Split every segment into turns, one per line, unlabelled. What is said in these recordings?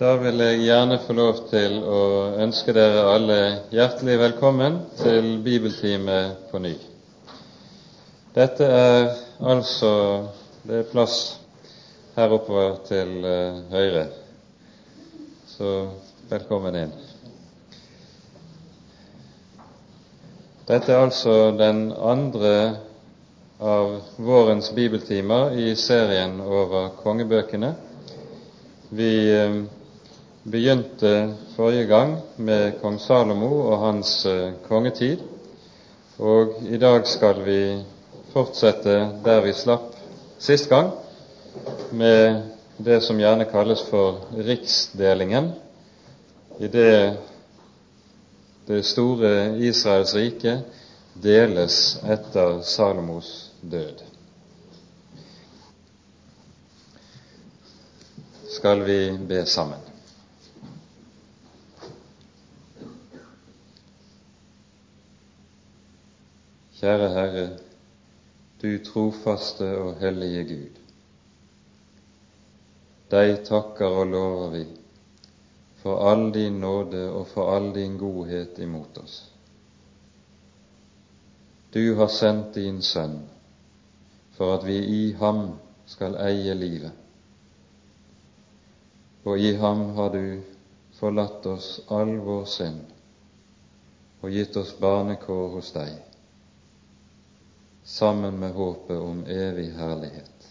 Da vil jeg gjerne få lov til å ønske dere alle hjertelig velkommen til bibeltime på ny. Dette er altså Det er plass her oppover til uh, høyre, så velkommen inn. Dette er altså den andre av vårens bibeltimer i serien over kongebøkene. Vi uh, begynte forrige gang med kong Salomo og hans eh, kongetid, og i dag skal vi fortsette der vi slapp sist gang, med det som gjerne kalles for riksdelingen, i det det store Israels rike deles etter Salomos død. Skal vi be sammen? Kjære Herre, du trofaste og hellige Gud. Deg takker og lover vi for all din nåde og for all din godhet imot oss. Du har sendt din Sønn for at vi i ham skal eie livet. Og i ham har du forlatt oss all vår synd og gitt oss barnekår hos deg sammen med håpet om evig herlighet.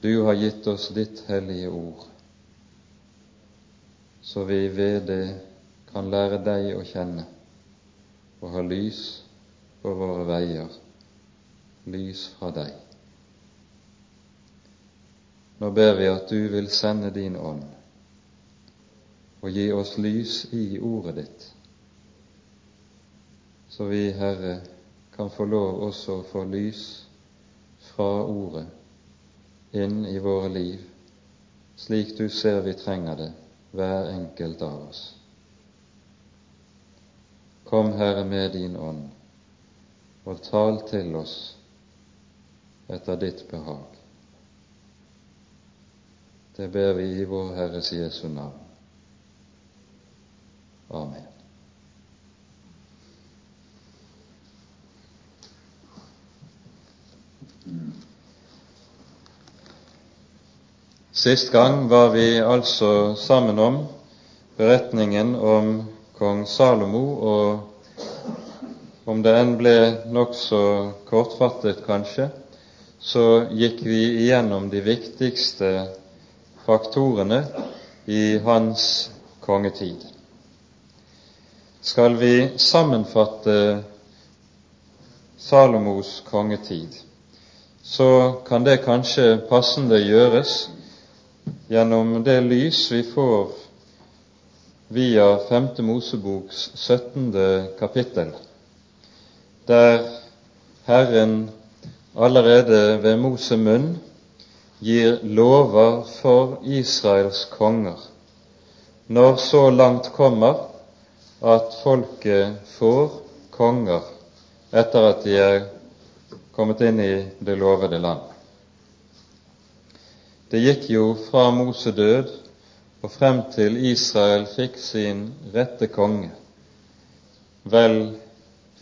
Du har gitt oss ditt hellige ord, så vi ved det kan lære deg å kjenne og ha lys på våre veier, lys fra deg. Nå ber vi at du vil sende din ånd og gi oss lys i ordet ditt, så vi, Herre, kan få lov også å få lys fra Ordet inn i våre liv, slik du ser vi trenger det, hver enkelt av oss. Kom, Herre, med din ånd, og tal til oss etter ditt behag. Det ber vi i vår Herres Jesu navn. Amen. Sist gang var vi altså sammen om beretningen om kong Salomo, og om det enn ble nokså kortfattet, kanskje, så gikk vi igjennom de viktigste faktorene i hans kongetid. Skal vi sammenfatte Salomos kongetid, så kan det kanskje passende gjøres gjennom det lys vi får via 5. Moseboks 17. kapittel, der Herren allerede ved Mose munn gir lover for Israels konger, når så langt kommer at folket får konger etter at de er kommet inn i det lovede land. Det gikk jo fra Mose død og frem til Israel fikk sin rette konge, vel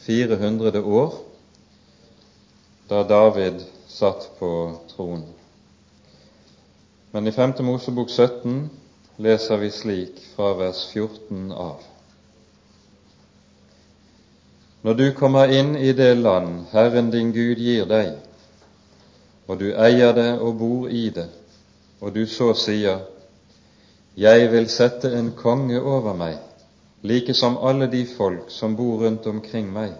400 år, da David satt på tronen. Men i 5. Mosebok 17 leser vi slik fra vers 14 av. Når du kommer inn i det land Herren din Gud gir deg, og du eier det og bor i det, og du så sier, Jeg vil sette en konge over meg, like som alle de folk som bor rundt omkring meg.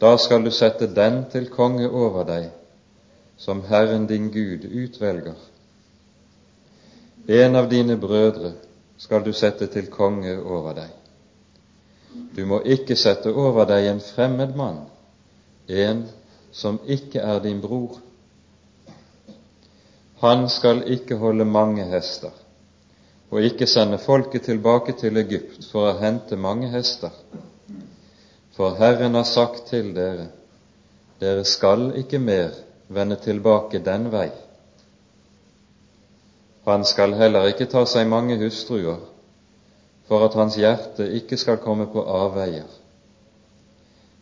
Da skal du sette den til konge over deg, som Herren din Gud utvelger. En av dine brødre skal du sette til konge over deg. Du må ikke sette over deg en fremmed mann, en som ikke er din bror han skal ikke holde mange hester, og ikke sende folket tilbake til Egypt for å hente mange hester. For Herren har sagt til dere, dere skal ikke mer vende tilbake den vei. Han skal heller ikke ta seg mange hustruer, for at hans hjerte ikke skal komme på avveier.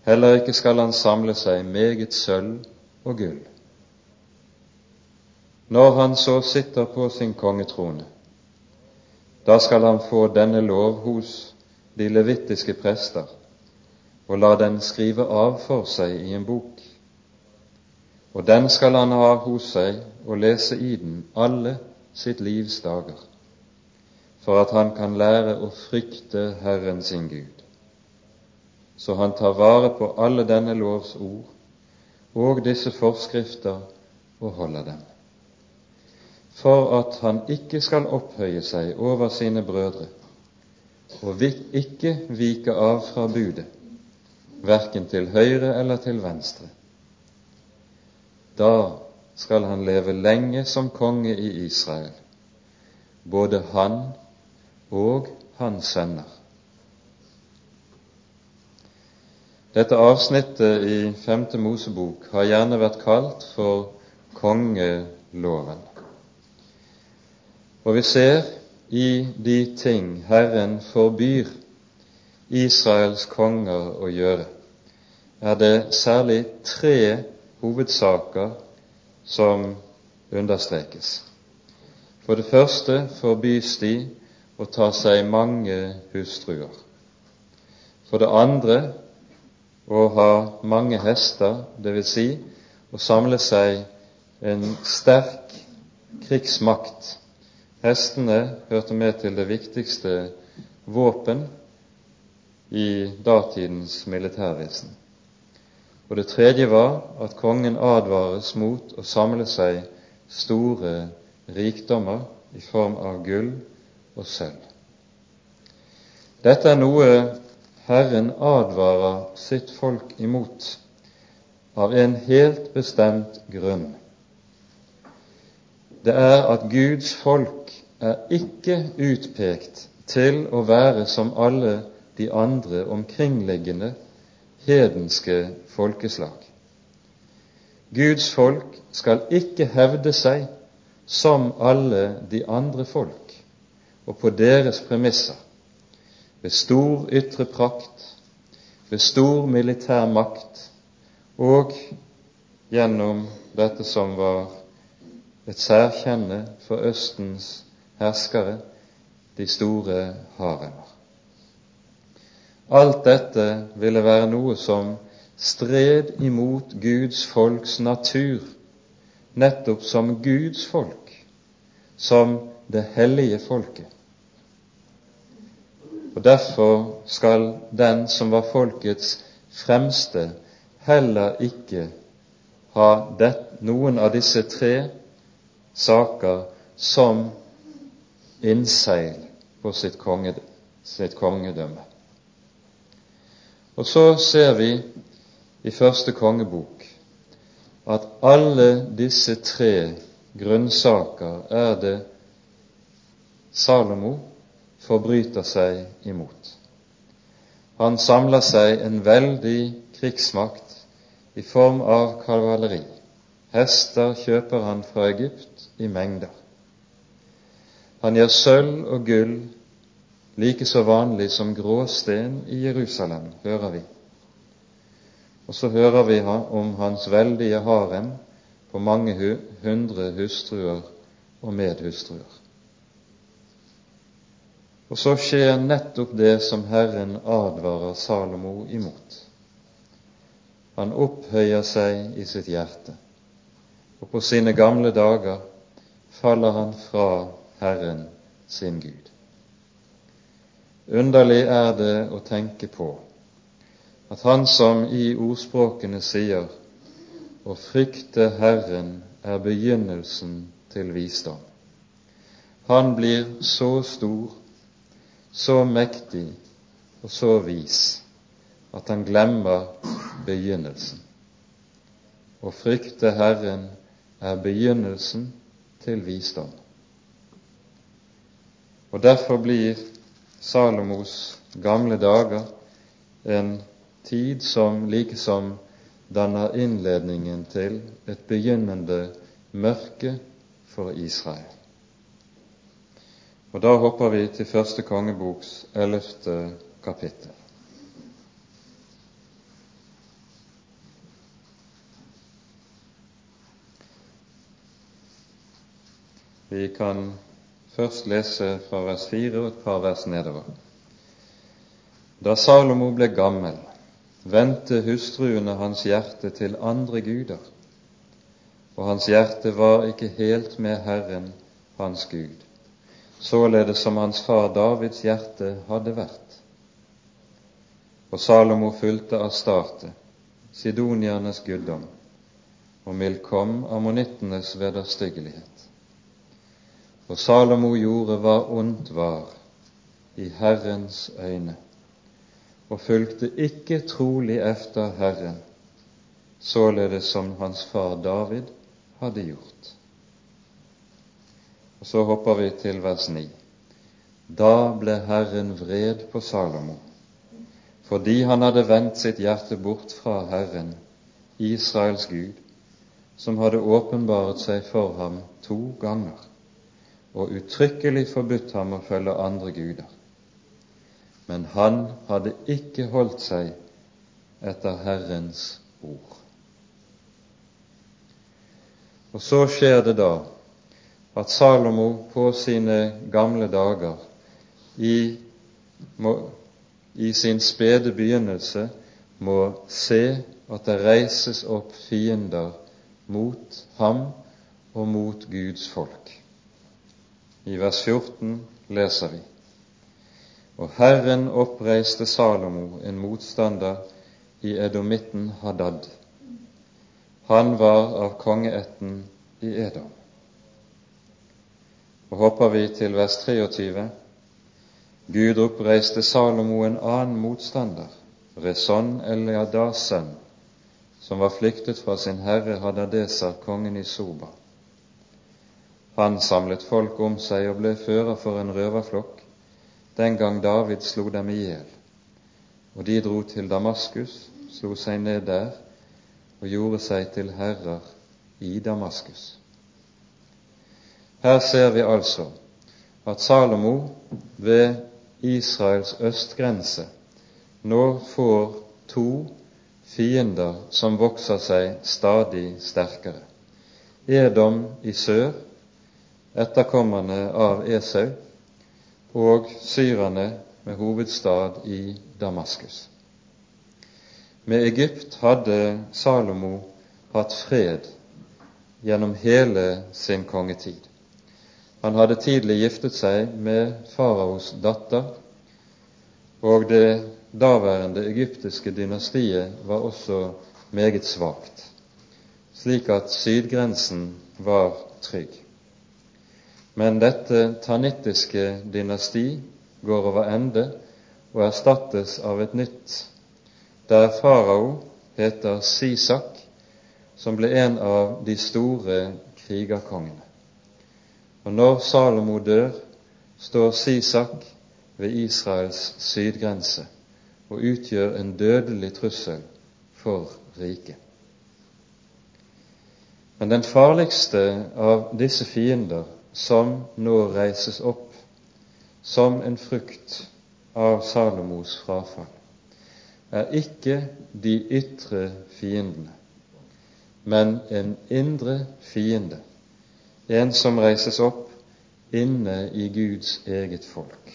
Heller ikke skal han samle seg meget sølv og gull. Når han så sitter på sin kongetrone, da skal han få denne lov hos de levittiske prester og la den skrive av for seg i en bok. Og den skal han ha hos seg og lese i den alle sitt livs dager, for at han kan lære å frykte Herren sin Gud. Så han tar vare på alle denne lovs ord og disse forskrifter og holder dem, for at han ikke skal opphøye seg over sine brødre og ikke vike av fra budet verken til høyre eller til venstre. Da skal han leve lenge som konge i Israel, både han og hans sønner. Dette avsnittet i Femte Mosebok har gjerne vært kalt for kongeloven. Og vi ser i de ting Herren forbyr Israels konger å gjøre, er det særlig tre hovedsaker som understrekes. For det første forbys de å ta seg mange hustruer. For det andre å ha mange hester, dvs. Si å samle seg en sterk krigsmakt. Hestene hørte med til det viktigste våpen i datidens militærvesen. Og det tredje var at kongen advares mot å samle seg store rikdommer i form av gull og sølv. Dette er noe Herren advarer sitt folk imot av en helt bestemt grunn. Det er at Guds folk er ikke utpekt til å være som alle de andre omkringliggende hedenske folkeslag. Guds folk skal ikke hevde seg som alle de andre folk og på deres premisser, ved stor ytre prakt, ved stor militær makt og gjennom dette som var et særkjenne for Østens herskere, de store haremer. Alt dette ville være noe som stred imot Guds folks natur, nettopp som Guds folk, som det hellige folket. Og Derfor skal den som var folkets fremste, heller ikke ha det, noen av disse tre saker som innseil på sitt, kongedømme. Og så ser vi i første kongebok at alle disse tre grunnsaker er det Salomo forbryter seg imot. Han samler seg en veldig krigsmakt i form av kavaleri. Hester kjøper han fra Egypt i mengder. Han gjør sølv og gull like så vanlig som gråsten i Jerusalem, hører vi. Og så hører vi om hans veldige harem på mange hundre hustruer og medhustruer. Og så skjer nettopp det som Herren advarer Salomo imot. Han opphøyer seg i sitt hjerte, og på sine gamle dager faller han fra Herren sin Gud. Underlig er det å tenke på at han som i ordspråkene sier å frykte Herren er begynnelsen til visdom. Han blir så stor, så mektig og så vis at han glemmer begynnelsen. Å frykte Herren er begynnelsen til visdom. Og derfor blir Salomos gamle dager en tid som likesom danner innledningen til et begynnende mørke for Israel. Og da hopper vi til første kongeboks ellevte kapittel. Vi kan først lese fra vers 4 og et par vers nedover. Da Salomo ble gammel, vendte hustruene hans hjerte til andre guder, og hans hjerte var ikke helt med Herren, hans Gud, således som hans far Davids hjerte hadde vært. Og Salomo fulgte Astarte, sidoniernes guddom, og Milkom ammonittenes vederstyggelighet. Og Salomo gjorde hva ondt var i Herrens øyne og fulgte ikke trolig efter Herren, således som hans far David hadde gjort. Og Så hopper vi til vers 9. Da ble Herren vred på Salomo, fordi han hadde vendt sitt hjerte bort fra Herren, Israels Gud, som hadde åpenbaret seg for ham to ganger og uttrykkelig forbudt ham å følge andre guder men han hadde ikke holdt seg etter Herrens ord. Og så skjer det da at Salomo på sine gamle dager i, må, i sin spede begynnelse må se at det reises opp fiender mot ham og mot Guds folk. I vers 14 leser vi og Herren oppreiste Salomo en motstander i edomitten Hadad. Han var av kongeætten i Edom. Og hopper vi til vers 23. Gud oppreiste Salomo en annen motstander, Reson Eliadasen, som var flyktet fra sin herre Hadadeser, kongen i Soba. Han samlet folk om seg og ble fører for en røverflokk den gang David slo dem i hjel. Og de dro til Damaskus, slo seg ned der og gjorde seg til herrer i Damaskus. Her ser vi altså at Salomo ved Israels østgrense nå får to fiender som vokser seg stadig sterkere. Edom i sør, etterkommerne av Esau, og syrerne med hovedstad i Damaskus. Med Egypt hadde Salomo hatt fred gjennom hele sin kongetid. Han hadde tidlig giftet seg med faraos datter, og det daværende egyptiske dynastiet var også meget svakt, slik at sydgrensen var trygg. Men dette tanittiske dynasti går over ende og erstattes av et nytt, der farao heter Sisak, som ble en av de store krigerkongene. Og når Salomo dør, står Sisak ved Israels sydgrense og utgjør en dødelig trussel for riket. Men den farligste av disse fiender som nå reises opp som en frukt av Salomos frafall, er ikke de ytre fiendene, men en indre fiende, en som reises opp inne i Guds eget folk.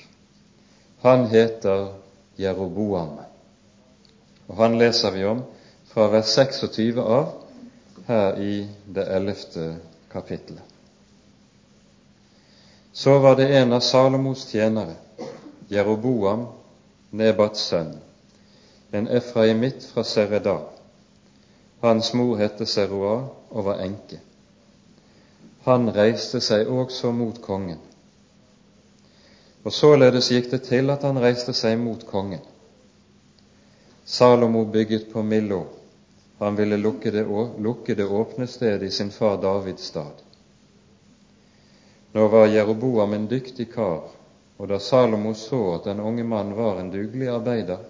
Han heter Jeroboam, og han leser vi om fra vers 26 av her i det ellevte kapittelet. Så var det en av Salomos tjenere, Jeroboam, Nebats sønn, en efraimitt fra Sereda. Hans mor het Seroa og var enke. Han reiste seg også mot kongen. Og således gikk det til at han reiste seg mot kongen. Salomo bygget på Millo. Han ville lukke det, lukke det åpne stedet i sin far Davids stad. Nå var Jeroboam en dyktig kar, og da Salomo så at den unge mann var en dugelig arbeider,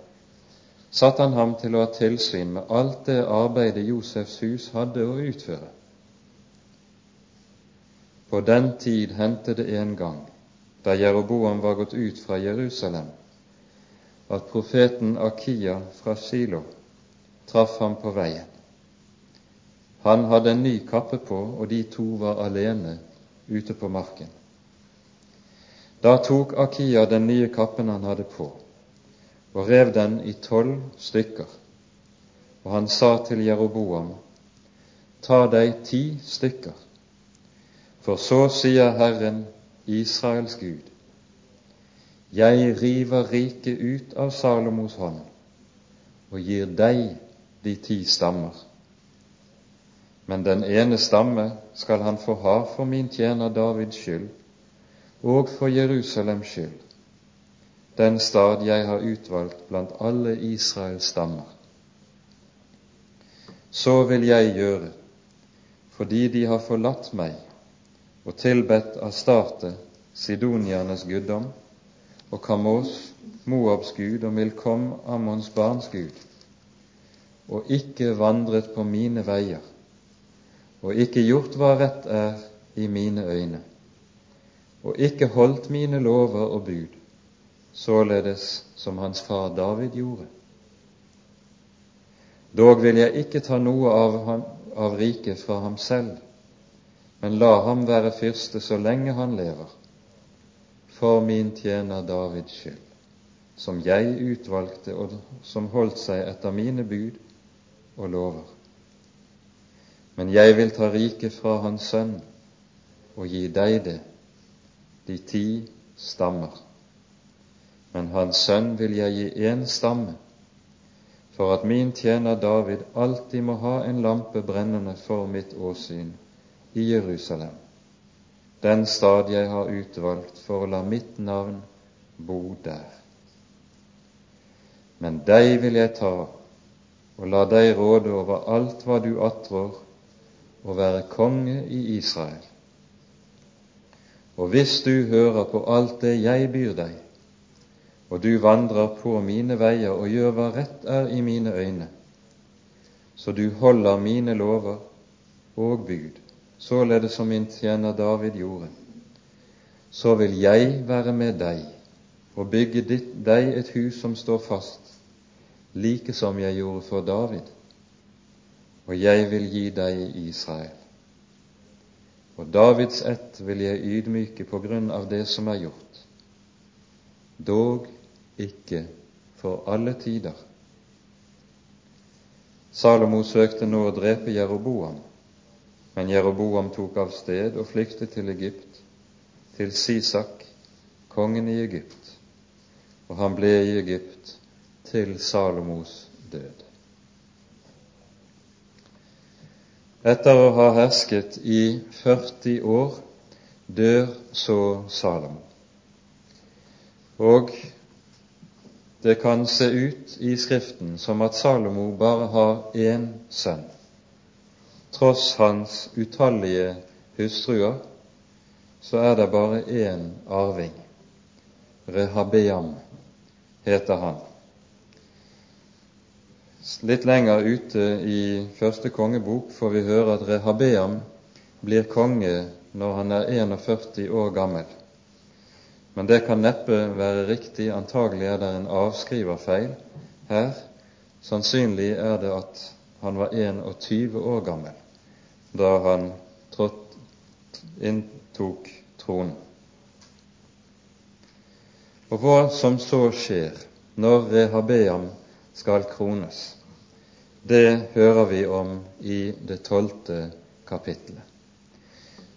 satte han ham til å ha tilsyn med alt det arbeidet Josefs hus hadde å utføre. På den tid hendte det en gang, da Jeroboam var gått ut fra Jerusalem, at profeten Akia fra Silo traff ham på veien. Han hadde en ny kappe på, og de to var alene ute på marken. Da tok Akia den nye kappen han hadde på, og rev den i tolv stykker. Og han sa til Jeroboam, ta deg ti stykker, for så sier Herren, Israels Gud, jeg river riket ut av Salomos hånd og gir deg de ti stammer. Men den ene stamme skal han få ha for min tjener Davids skyld og for Jerusalems skyld, den stad jeg har utvalgt blant alle Israels stammer. Så vil jeg gjøre, fordi de har forlatt meg og tilbedt Astarte, sidoniernes guddom, og Kamos, Moabs gud, og Milkom, Ammons barns gud, og ikke vandret på mine veier, og ikke gjort hva rett er i mine øyne og ikke holdt mine lover og bud, således som hans far David gjorde. Dog vil jeg ikke ta noe av, av riket fra ham selv, men la ham være fyrste så lenge han lever, for min tjener Davids skyld, som jeg utvalgte og som holdt seg etter mine bud og lover. Men jeg vil ta riket fra hans sønn og gi deg det de ti stammer. Men hans sønn vil jeg gi én stamme, for at min tjener David alltid må ha en lampe brennende for mitt åsyn i Jerusalem, den stad jeg har utvalgt for å la mitt navn bo der. Men deg vil jeg ta og la deg råde over alt hva du attrår, og være konge i Israel. Og hvis du hører på alt det jeg byr deg, og du vandrer på mine veier og gjør hva rett er i mine øyne, så du holder mine lover og bud, således som min tjener David gjorde, så vil jeg være med deg og bygge ditt, deg et hus som står fast, like som jeg gjorde for David, og jeg vil gi deg Israel. Og Davids ett vil jeg ydmyke på grunn av det som er gjort, dog ikke for alle tider. Salomo søkte nå å drepe Jeroboam, men Jeroboam tok av sted og flyktet til Egypt, til Sisak, kongen i Egypt, og han ble i Egypt til Salomos død. Etter å ha hersket i 40 år dør så Salomo. Og det kan se ut i Skriften som at Salomo bare har én sønn. Tross hans utallige hustruer så er det bare én arving. Rehabeam heter han. Litt lenger ute i første kongebok får vi høre at Rehabeam blir konge når han er 41 år gammel. Men det kan neppe være riktig. Antagelig er det en avskriverfeil her. Sannsynlig er det at han var 21 år gammel da han inntok tronen. Og hva som så skjer når Rehabeam skal krones, det hører vi om i det tolvte kapittelet.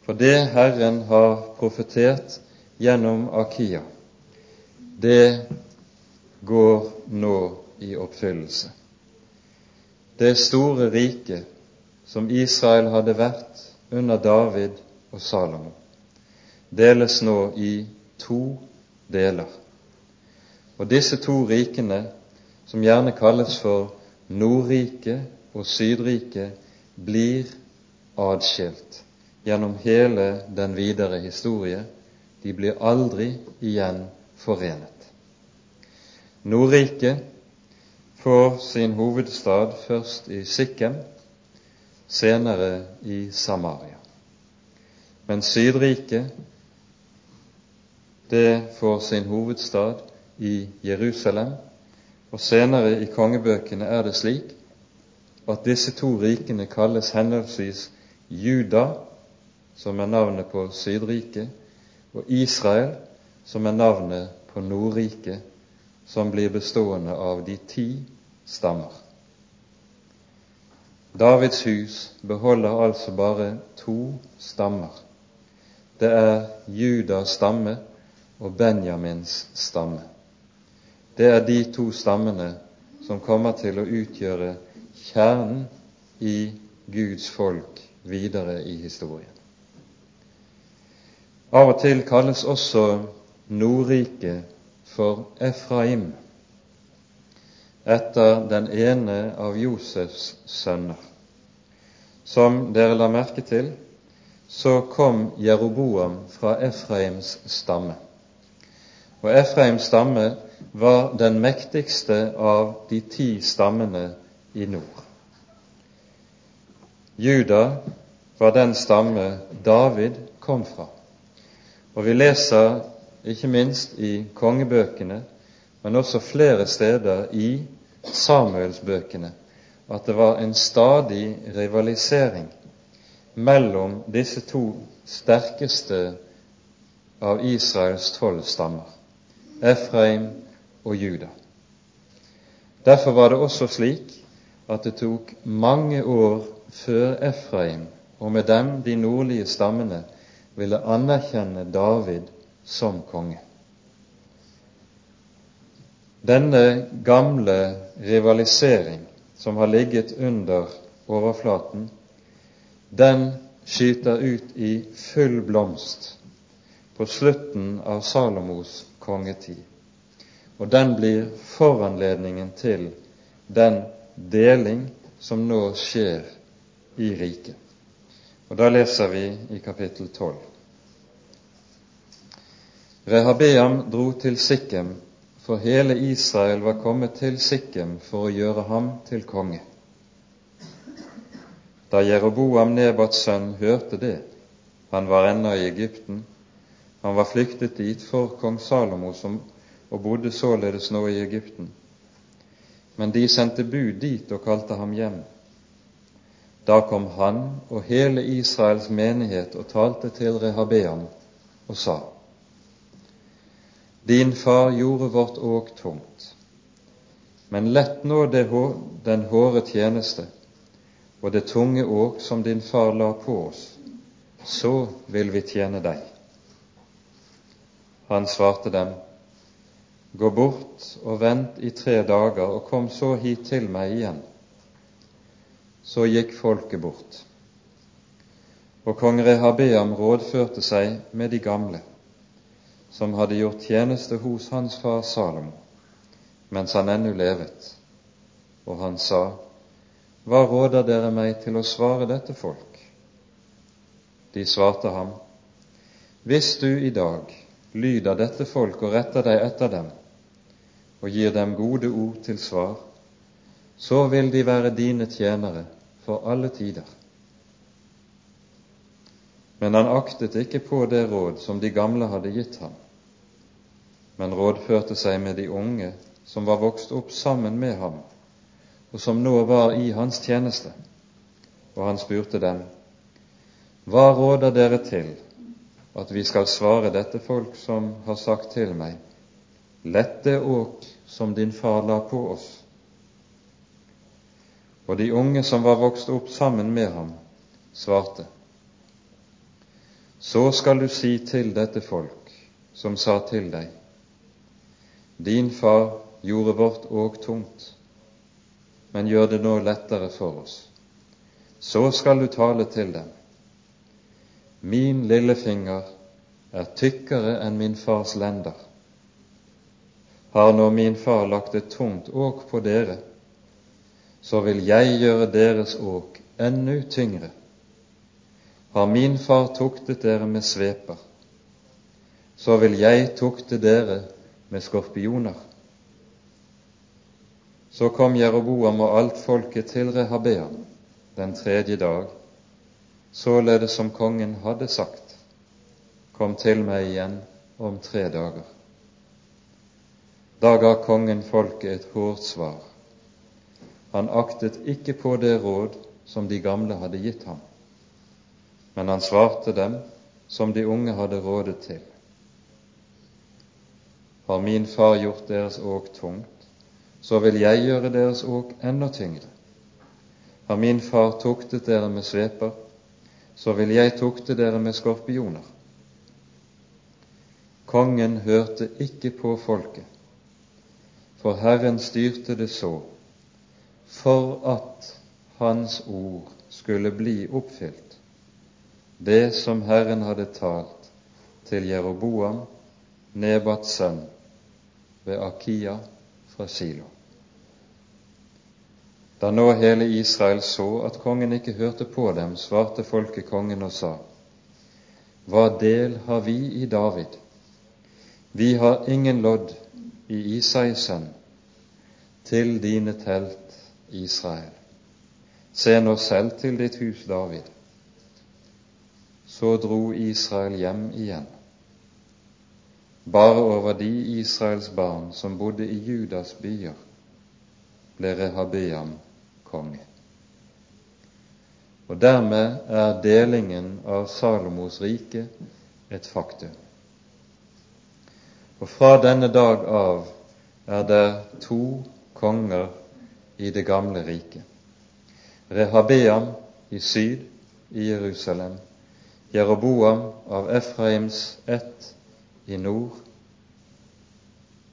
For det Herren har profetert gjennom Akia, det går nå i oppfyllelse. Det store riket som Israel hadde vært under David og Salomo, deles nå i to deler. Og disse to rikene, som gjerne kalles for Nordriket og Sydriket blir adskilt gjennom hele den videre historie. De blir aldri igjen forenet. Nordriket får sin hovedstad først i Sikkem, senere i Samaria. Men Sydriket det får sin hovedstad i Jerusalem, og senere i kongebøkene er det slik at disse to rikene kalles henholdsvis Juda, som er navnet på Sydriket, og Israel, som er navnet på Nordriket, som blir bestående av de ti stammer. Davids hus beholder altså bare to stammer. Det er Judas stamme og Benjamins stamme. Det er de to stammene som kommer til å utgjøre kjernen i Guds folk videre i historien. Av og til kalles også Nordriket for Efraim, etter den ene av Josefs sønner. Som dere la merke til, så kom Jeroboam fra Efraims stamme. Og Efraims stamme var den mektigste av de ti stammene i nord. Juda var den stamme David kom fra. Og vi leser ikke minst i kongebøkene, men også flere steder i Samuelsbøkene, at det var en stadig rivalisering mellom disse to sterkeste av Israels tolv stammer, Efraim og Juda. Derfor var det også slik at det tok mange år før Efraim og med dem de nordlige stammene ville anerkjenne David som konge. Denne gamle rivalisering som har ligget under overflaten, den skyter ut i full blomst på slutten av Salomos kongetid. Og den blir foranledningen til den deling som nå skjer i riket. Og Da leser vi i kapittel 12. Rehabeam dro til Sikkem, for hele Israel var kommet til Sikkem for å gjøre ham til konge. Da Jeroboam Nebats sønn hørte det, han var ennå i Egypten, han var flyktet dit for kong Salomo som, og bodde således nå i Egypten. Men de sendte bud dit og kalte ham hjem. Da kom han og hele Israels menighet og talte til Rehabeam og sa:" Din far gjorde vårt åk tungt, men lett nå den hårde tjeneste og det tunge åk som din far la på oss, så vil vi tjene deg. Han svarte dem, Gå bort og vent i tre dager, og kom så hit til meg igjen. Så gikk folket bort. Og kong Rehabeam rådførte seg med de gamle, som hadde gjort tjeneste hos hans far Salomo, mens han ennå levet, og han sa:" Hva råder dere meg til å svare dette folk? De svarte ham, Hvis du i dag lyder dette folk og retter deg etter dem, og gir dem gode ord til svar, så vil de være dine tjenere for alle tider. Men han aktet ikke på det råd som de gamle hadde gitt ham, men rådførte seg med de unge som var vokst opp sammen med ham og som nå var i hans tjeneste. Og han spurte dem, Hva råder dere til at vi skal svare dette folk som har sagt til meg, Lett det åk som din far la på oss? Og de unge som var vokst opp sammen med ham, svarte, Så skal du si til dette folk som sa til deg, Din far gjorde vårt åk tungt, men gjør det nå lettere for oss. Så skal du tale til dem. Min lillefinger er tykkere enn min fars lender. Har nå min far lagt et tungt åk på dere, så vil jeg gjøre deres åk ennå tyngre. Har min far tuktet dere med sveper, så vil jeg tukte dere med skorpioner. Så kom Jeroboam og alt folket til Rehabeam den tredje dag, således som kongen hadde sagt. Kom til meg igjen om tre dager. Da ga kongen folket et hårdt svar. Han aktet ikke på det råd som de gamle hadde gitt ham, men han svarte dem som de unge hadde rådet til. Har min far gjort deres åk tungt, så vil jeg gjøre deres åk enda tyngre. Har min far tuktet dere med sveper, så vil jeg tukte dere med skorpioner. Kongen hørte ikke på folket, for Herren styrte det så, for at Hans ord skulle bli oppfylt, det som Herren hadde talt til Jeroboam, Nebats sønn, ved Akia fra Silo. Da nå hele Israel så at kongen ikke hørte på dem, svarte folket kongen og sa:" Hva del har vi i David? Vi har ingen lodd i Isais sønn, til dine telt, Israel. Se nå selv til ditt hus, David. Så dro Israel hjem igjen. Bare over de Israels barn som bodde i Judas byer, ble Rehabeam konge. Og dermed er delingen av Salomos rike et faktum. Og fra denne dag av er det to konger i det gamle riket. Rehabeam i syd i Jerusalem, Jeroboam av Efraims ett i nord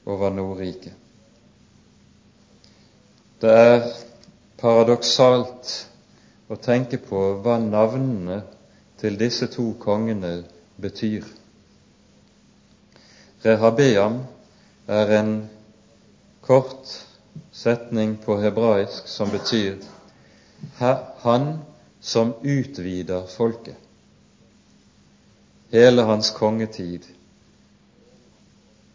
over Nordriket. Det er paradoksalt å tenke på hva navnene til disse to kongene betyr. Rehabeam er en kort setning på hebraisk som betyr 'han som utvider folket'. Hele hans kongetid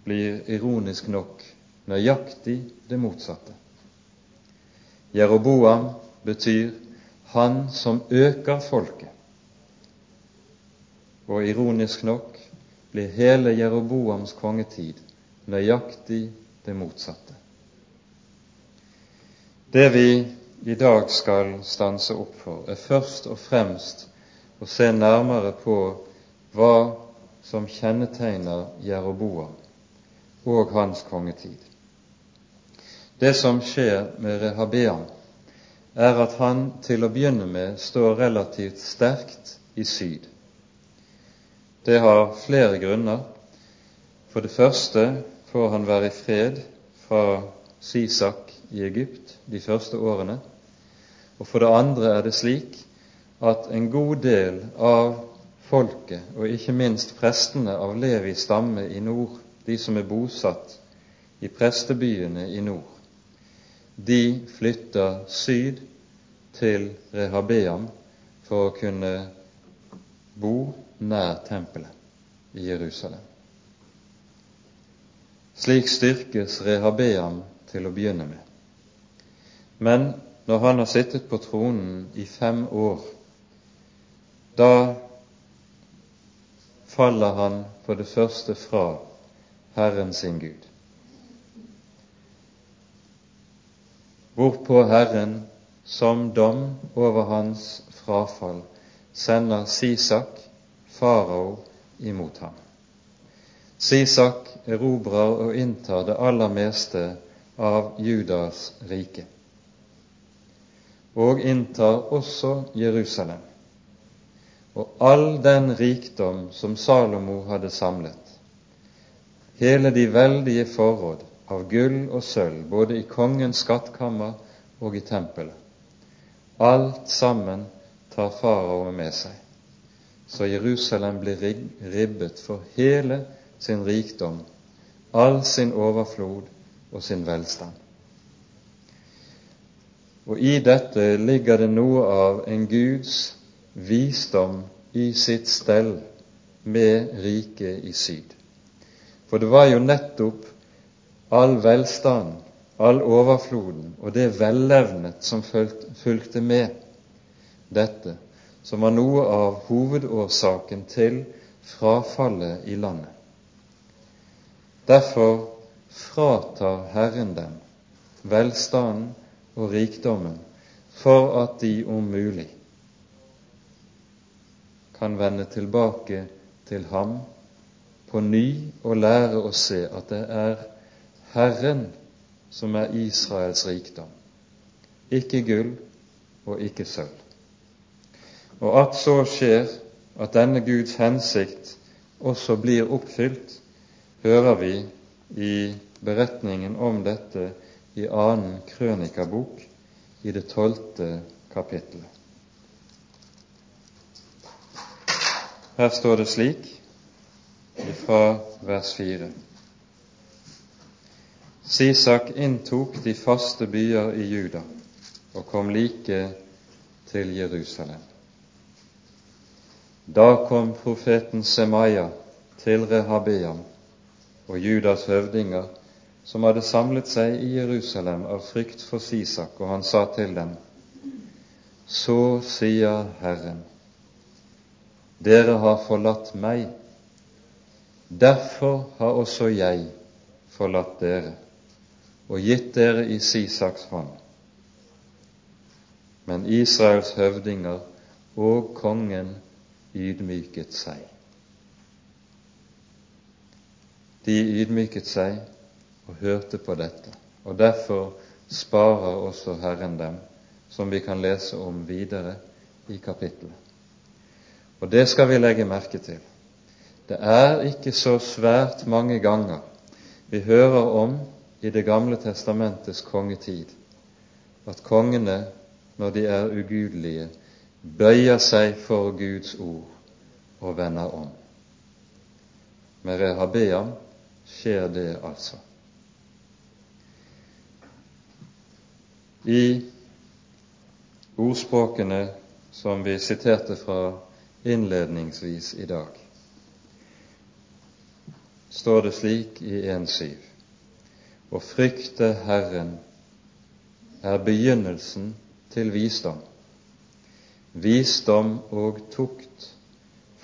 blir ironisk nok nøyaktig det motsatte. Jeroboam betyr 'han som øker folket'. Og ironisk nok blir hele Jeroboams kongetid nøyaktig det motsatte. Det vi i dag skal stanse opp for, er først og fremst å se nærmere på hva som kjennetegner Jeroboam og hans kongetid. Det som skjer med Rehabeam, er at han til å begynne med står relativt sterkt i syd. Det har flere grunner. For det første får han være i fred fra Sisak i Egypt de første årene. Og for det andre er det slik at en god del av folket, og ikke minst prestene av Levis stamme i nord, de som er bosatt i prestebyene i nord, de flytter syd til Rehabeam for å kunne bo nær tempelet i Jerusalem. Slik styrkes Rehabeam til å begynne med. Men når han har sittet på tronen i fem år, da faller han for det første fra Herren sin Gud. Hvorpå Herren som dom over hans frafall sender Sisak, farao, imot ham. Sisak erobrer og inntar det aller meste av Judas rike, og inntar også Jerusalem og all den rikdom som Salomo hadde samlet, hele de veldige forråd, av gull og sølv, både i kongens skattkammer og i tempelet. Alt sammen tar farao med seg, så Jerusalem blir ribbet for hele sin rikdom, all sin overflod og sin velstand. Og i dette ligger det noe av en Guds visdom i sitt stell med riket i syd. For det var jo nettopp all velstand, all overfloden og det vellevnet som fulgte med dette, som var noe av hovedårsaken til frafallet i landet. Derfor fratar Herren dem velstanden og rikdommen for at de om mulig kan vende tilbake til ham på ny og lære å se at det er Herren som er Israels rikdom, ikke gull og ikke sølv. Og at så skjer, at denne Guds hensikt også blir oppfylt, hører vi i beretningen om dette i annen krønikabok i det tolvte kapittelet. Her står det slik fra vers 4. Sisak inntok de faste byer i Juda og kom like til Jerusalem. Da kom profeten Semaya til Rehabeam og Judas høvdinger, som hadde samlet seg i Jerusalem av frykt for Sisak, og han sa til dem:" Så sier Herren, dere har forlatt meg, derfor har også jeg forlatt dere og gitt dere i Sisaks hånd. Men Israels høvdinger og kongen ydmyket seg. De ydmyket seg og hørte på dette, og derfor sparer også Herren dem, som vi kan lese om videre i kapittelet. Og det skal vi legge merke til. Det er ikke så svært mange ganger vi hører om i Det gamle testamentets kongetid at kongene, når de er ugudelige, bøyer seg for Guds ord og vender om. Med Rehabeam skjer det altså. I ordspråkene som vi siterte fra innledningsvis i dag, står det slik i 1.7.: Å frykte Herren er begynnelsen til visdom. Visdom og tukt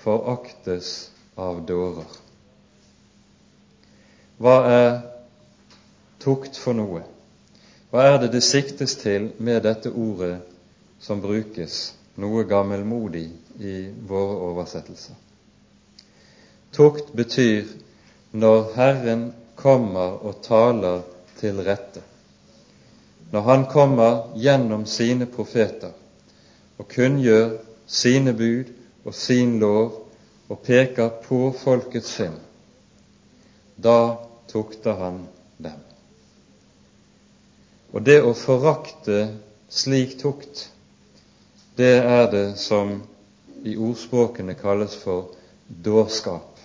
foraktes av dårer. Hva er tukt for noe? Hva er det det siktes til med dette ordet som brukes, noe gammelmodig i våre oversettelser? Tukt betyr når Herren kommer og taler til rette, når Han kommer gjennom sine profeter og kunngjør sine bud og sin lov og peker på folkets synd, da tukter han dem. Og det å forakte slik tukt, det er det som i ordspråkene kalles for dårskap.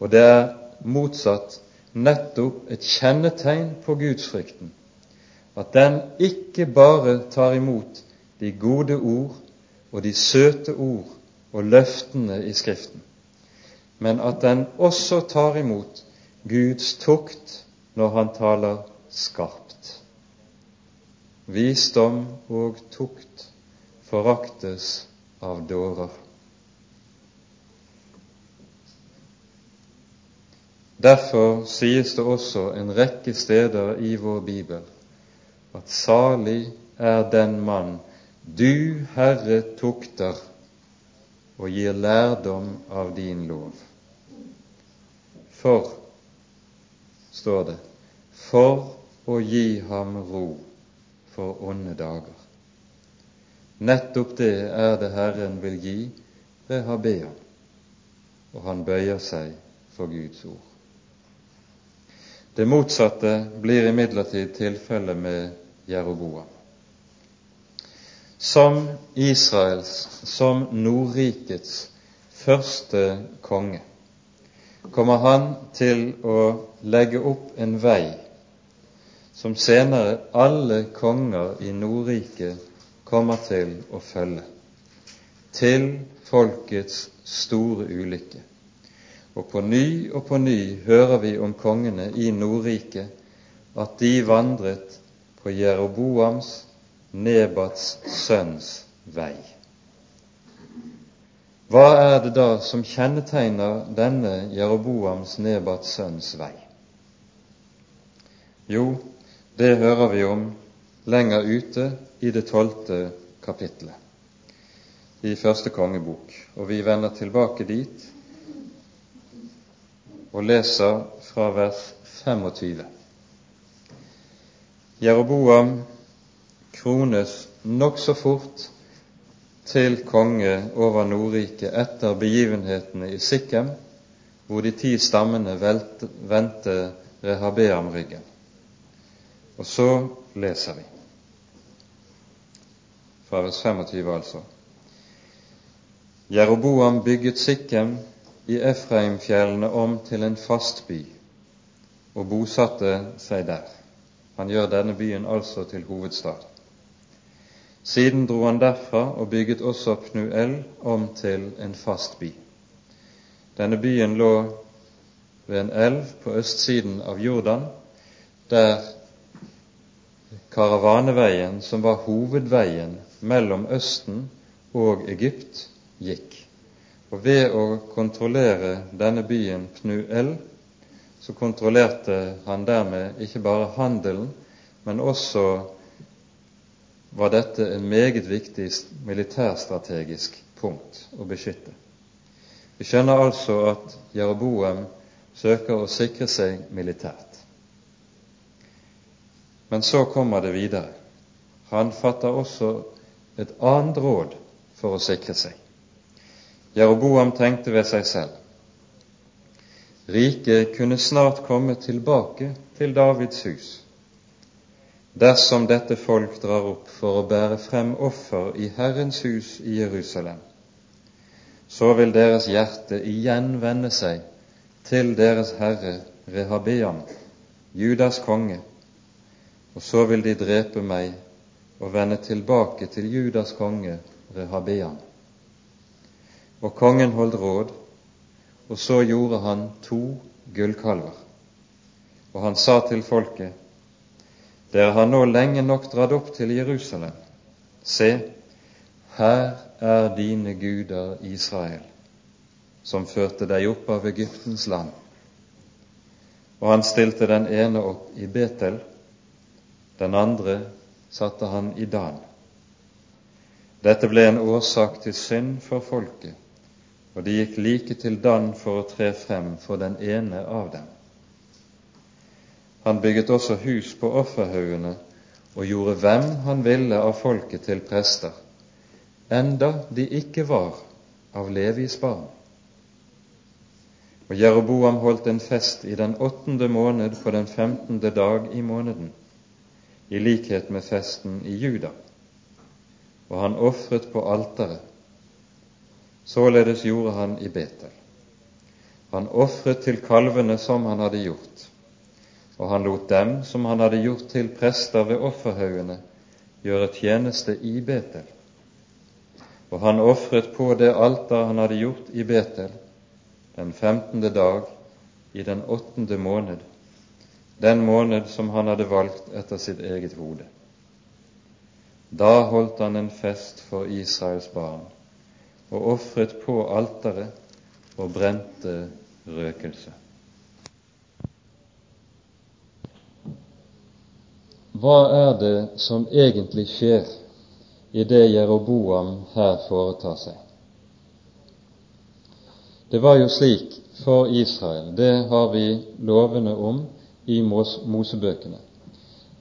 Og det er motsatt nettopp et kjennetegn på gudsfrykten, at den ikke bare tar imot de gode ord og de søte ord og løftene i Skriften, men at den også tar imot Guds tukt når han taler skarpt. Visdom og tukt foraktes av dårer. Derfor sies det også en rekke steder i vår bibel at salig er den mann du, Herre, tukter og gir lærdom av din lov. For står det, for å gi ham ro for onde dager. Nettopp det er det Herren vil gi Rehabea, og han bøyer seg for Guds ord. Det motsatte blir imidlertid tilfellet med Jeroboam. Som Israels, som Nordrikets første konge, kommer han til å legge opp en vei som senere alle konger i Nordriket kommer til å følge, til folkets store ulykke. Og på ny og på ny hører vi om kongene i Nordriket at de vandret på Jeroboams, Nebats sønns vei. Hva er det da som kjennetegner denne Jeroboams Nebats sønns vei? Jo, det hører vi om lenger ute i det tolvte kapittelet i første kongebok, og vi vender tilbake dit og leser fra vers 25. Jeroboam krones nokså fort til konge over Nordriket etter begivenhetene i Sikkem, hvor de ti stammene vendte Rehabeam ryggen. Og så leser vi fra vers 25, altså. Jeroboam bygget Sikkem i Efraimfjellene om til en fast by og bosatte seg der. Han gjør denne byen altså til hovedstad. Siden dro han derfra og bygget også Pnuel om til en fast by. Denne byen lå ved en elv på østsiden av Jordan, der karavaneveien, som var hovedveien mellom Østen og Egypt, gikk. Og ved å kontrollere denne byen Pnuel, så kontrollerte han dermed ikke bare handelen, men også var dette en meget viktig militærstrategisk punkt å beskytte. Vi skjønner altså at Jeroboam søker å sikre seg militært. Men så kommer det videre. Han fatter også et annet råd for å sikre seg. Jeroboam tenkte ved seg selv. Riket kunne snart komme tilbake til Davids hus dersom dette folk drar opp for å bære frem offer i Herrens hus i Jerusalem, så vil deres hjerte igjen vende seg til deres herre Rehabeam, Judas konge, og så vil de drepe meg og vende tilbake til Judas konge Rehabeam. Og kongen holdt råd, og så gjorde han to gullkalver. Og han sa til folket:" Dere har nå lenge nok dratt opp til Jerusalem. Se, her er dine guder Israel, som førte deg opp av Egyptens land. Og han stilte den ene opp i Betel, den andre satte han i Dan. Dette ble en årsak til synd for folket, og de gikk like til Dan for å tre frem for den ene av dem. Han bygget også hus på offerhaugene og gjorde hvem han ville av folket til prester, enda de ikke var av Levis barn. Og Jeroboam holdt en fest i den åttende måned på den femtende dag i måneden, i likhet med festen i Juda, og han ofret på alteret. Således gjorde han i Betel. Han ofret til kalvene som han hadde gjort, og han lot dem som han hadde gjort til prester ved offerhaugene, gjøre tjeneste i Betel. Og han ofret på det alter han hadde gjort i Betel, den femtende dag i den åttende måned, den måned som han hadde valgt etter sitt eget hode. Da holdt han en fest for Israels barn og ofret på alteret og brente røkelse. Hva er det som egentlig skjer i det Jeroboam her foretar seg? Det var jo slik for Israel, det har vi lovene om i Mosebøkene,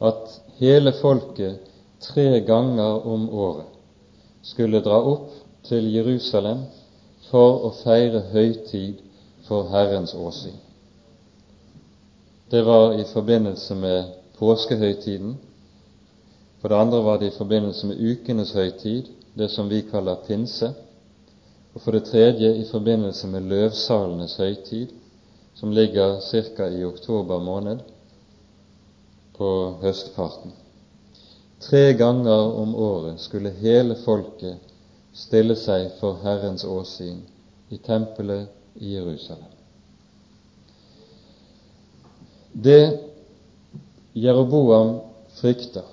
at hele folket tre ganger om året skulle dra opp til Jerusalem for å feire høytid for Herrens åsyn. Det var i forbindelse med påskehøytiden. For det andre var det i forbindelse med ukenes høytid, det som vi kaller pinse. Og for det tredje i forbindelse med løvsalenes høytid, som ligger ca. i oktober måned på høstparten. Tre ganger om året skulle hele folket stille seg for Herrens åsyn i tempelet i Jerusalem. Det Jeroboam frykter,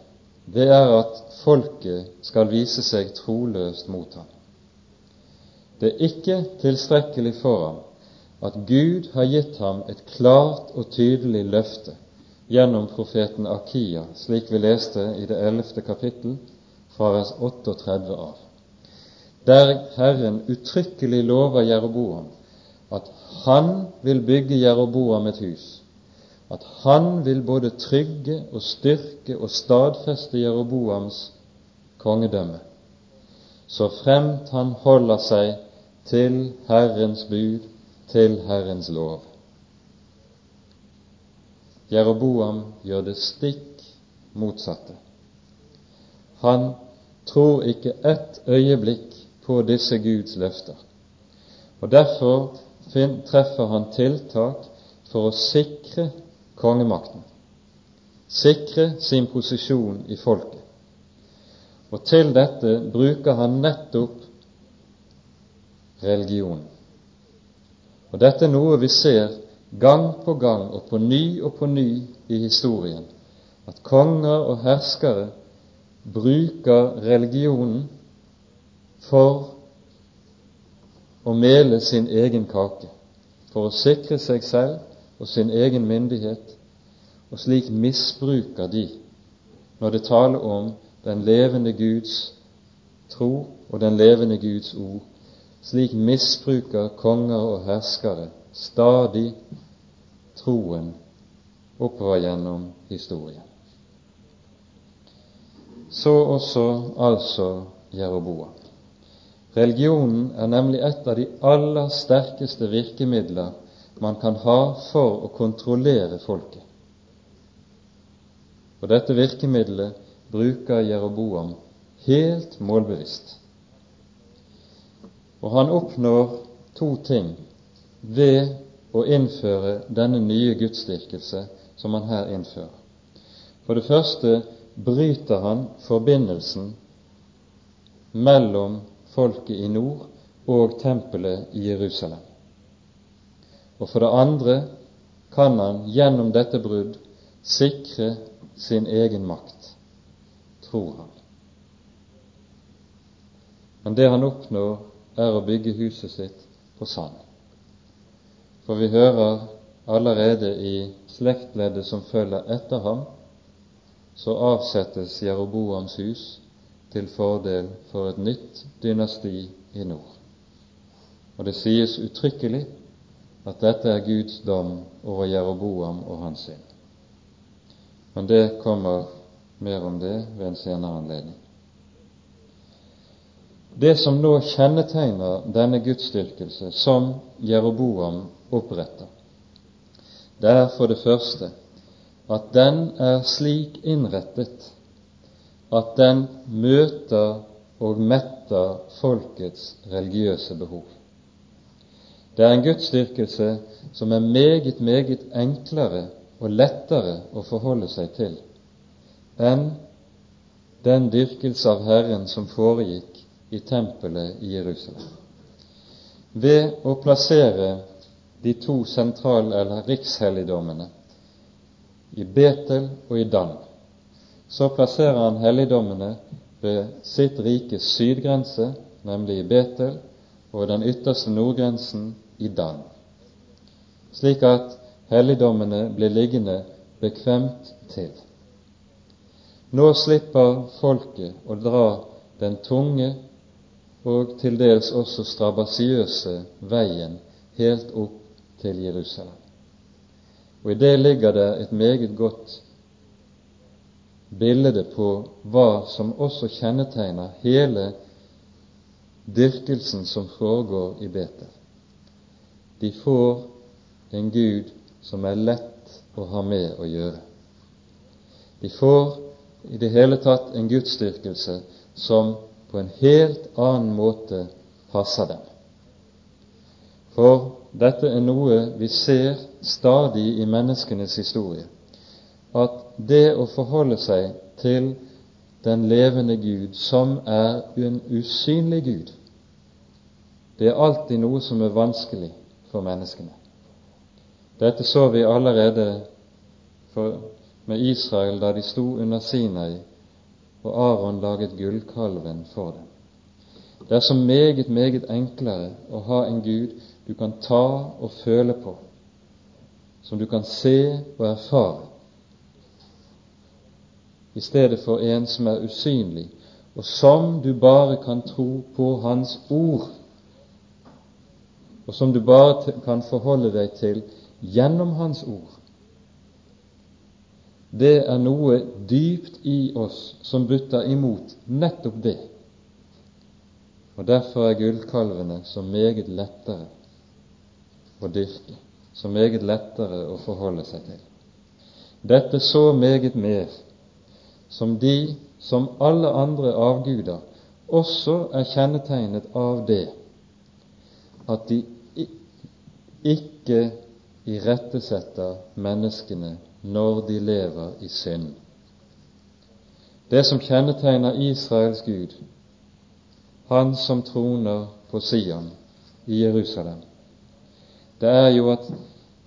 det er at folket skal vise seg troløst mot ham. Det er ikke tilstrekkelig for ham at Gud har gitt ham et klart og tydelig løfte gjennom profeten Akia, slik vi leste i det ellevte kapittel fra vers 38 av, der Herren uttrykkelig lover Jeroboam at han vil bygge Jeroboam et hus, at han vil både trygge og styrke og stadfeste Jeroboams kongedømme, så fremt han holder seg til Herrens bud, til Herrens lov. Jeroboam gjør det stikk motsatte. Han tror ikke ett øyeblikk på disse Guds løfter. Og Derfor treffer han tiltak for å sikre kongemakten, sikre sin posisjon i folket. Og til dette bruker han nettopp religionen. Og dette er noe vi ser gang på gang og på ny og på ny i historien, at konger og herskere bruker religionen for å mele sin egen kake for å sikre seg selv og sin egen myndighet, og slik misbruker de når det taler om den levende Guds tro og den levende Guds ord. Slik misbruker konger og herskere stadig troen oppover gjennom historien. Så også altså Jeroboam. Religionen er nemlig et av de aller sterkeste virkemidler man kan ha for å kontrollere folket. Og dette virkemidlet bruker Jeroboam helt målbevisst. Og han oppnår to ting ved å innføre denne nye gudsdyrkelse som han her innfører. For det første bryter han forbindelsen mellom folket i nord og tempelet i Jerusalem. Og for det andre kan han gjennom dette brudd sikre sin egen makt, tror han. Men det han oppnår, er å bygge huset sitt på sand. For vi hører allerede i slektleddet som følger etter ham, så avsettes Jeroboams hus til fordel for et nytt dynasti i nord. Og det sies uttrykkelig at dette er Guds dom over Jeroboam og hans synd. Men det kommer mer om det ved en senere anledning. Det som nå kjennetegner denne gudsdyrkelse som Jeroboam oppretter, det er for det første at den er slik innrettet at den møter og metter folkets religiøse behov. Det er en gudsdyrkelse som er meget, meget enklere og lettere å forholde seg til enn den dyrkelse av Herren som foregikk i tempelet i Jerusalem. Ved å plassere de to sentral- eller rikshelligdommene i Betel og i Dan så plasserer han helligdommene ved sitt rikes sydgrense, nemlig i Betel, og den ytterste nordgrensen i Dan, slik at helligdommene blir liggende bekvemt til. Nå slipper folket å dra den tunge og til dels også strabasiøse veien helt opp til Jerusalem. Og I det ligger det et meget godt bildet på hva som også kjennetegner hele dyrkelsen som foregår i Betel. De får en Gud som er lett å ha med å gjøre. De får i det hele tatt en gudsdyrkelse som på en helt annen måte passer dem. For dette er noe vi ser stadig i menneskenes historie, at det å forholde seg til den levende Gud, som er en usynlig Gud, det er alltid noe som er vanskelig for menneskene. Dette så vi allerede med Israel da de sto under Sinai og Aron laget gullkalven for dem. Det er så meget, meget enklere å ha en Gud du kan ta og føle på, som du kan se og erfare, i stedet for en som er usynlig, og som du bare kan tro på Hans ord, og som du bare kan forholde deg til gjennom Hans ord. Det er noe dypt i oss som butter imot nettopp det. Og Derfor er gullkalvene så meget lettere å dyrke, så meget lettere å forholde seg til. Dette så meget mer som de som alle andre avguder, også er kjennetegnet av det at de ikke irettesetter menneskene når de lever i synd. Det som kjennetegner Israels Gud, han som troner på Sion i Jerusalem, det er jo at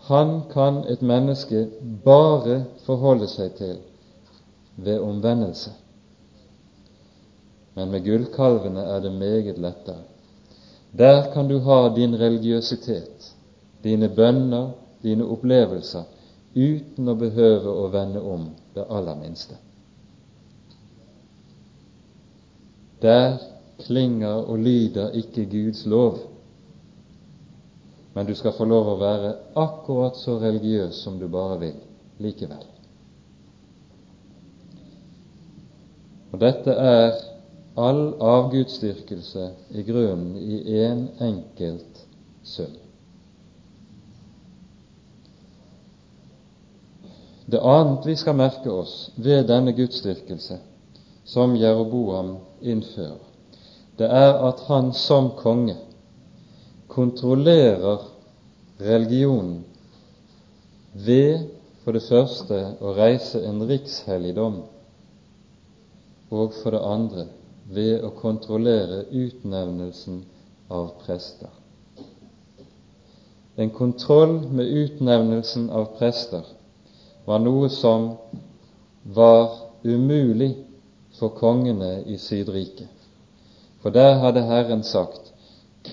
han kan et menneske bare forholde seg til ved omvendelse men med gullkalvene er det meget lettere. Der kan du ha din religiøsitet, dine bønner, dine opplevelser, uten å behøve å vende om det aller minste. Der klinger og lyder ikke Guds lov, men du skal få lov å være akkurat så religiøs som du bare vil likevel. Og dette er all avgudsdyrkelse i grunnen i én en enkelt sum. Det annet vi skal merke oss ved denne gudsdyrkelse som Jeroboam innfører, det er at han som konge kontrollerer religionen ved for det første å reise en rikshelligdom, og for det andre ved å kontrollere utnevnelsen av prester. En kontroll med utnevnelsen av prester var noe som var umulig for kongene i Sydriket. For der hadde Herren sagt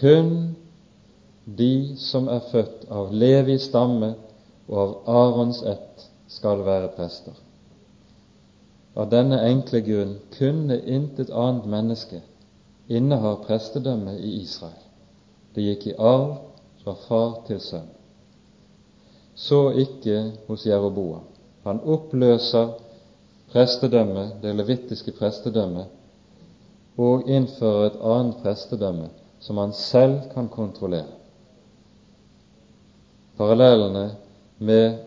kun de som er født av Levi stamme og av Arons ett, skal være prester. Av denne enkle grunn kunne intet annet menneske inneha prestedømmet i Israel. Det gikk i arv fra far til sønn. Så ikke hos Jeroboam. Han oppløser prestedømmet, det levittiske prestedømmet, og innfører et annet prestedømme som han selv kan kontrollere. Parallellene med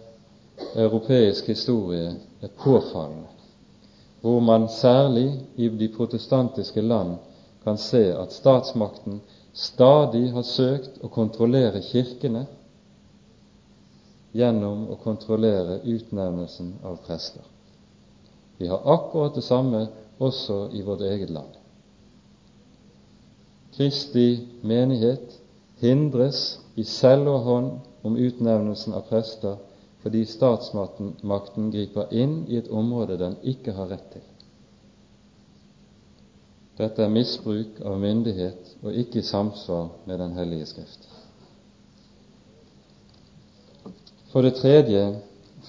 europeisk historie er påfallende hvor man særlig i de protestantiske land kan se at statsmakten stadig har søkt å kontrollere kirkene gjennom å kontrollere utnevnelsen av prester. Vi har akkurat det samme også i vårt eget land. Kristi menighet hindres i selv og hånd om utnevnelsen av prester fordi statsmakten griper inn i et område den ikke har rett til. Dette er misbruk av myndighet og ikke i samsvar med Den hellige Skrift. For det tredje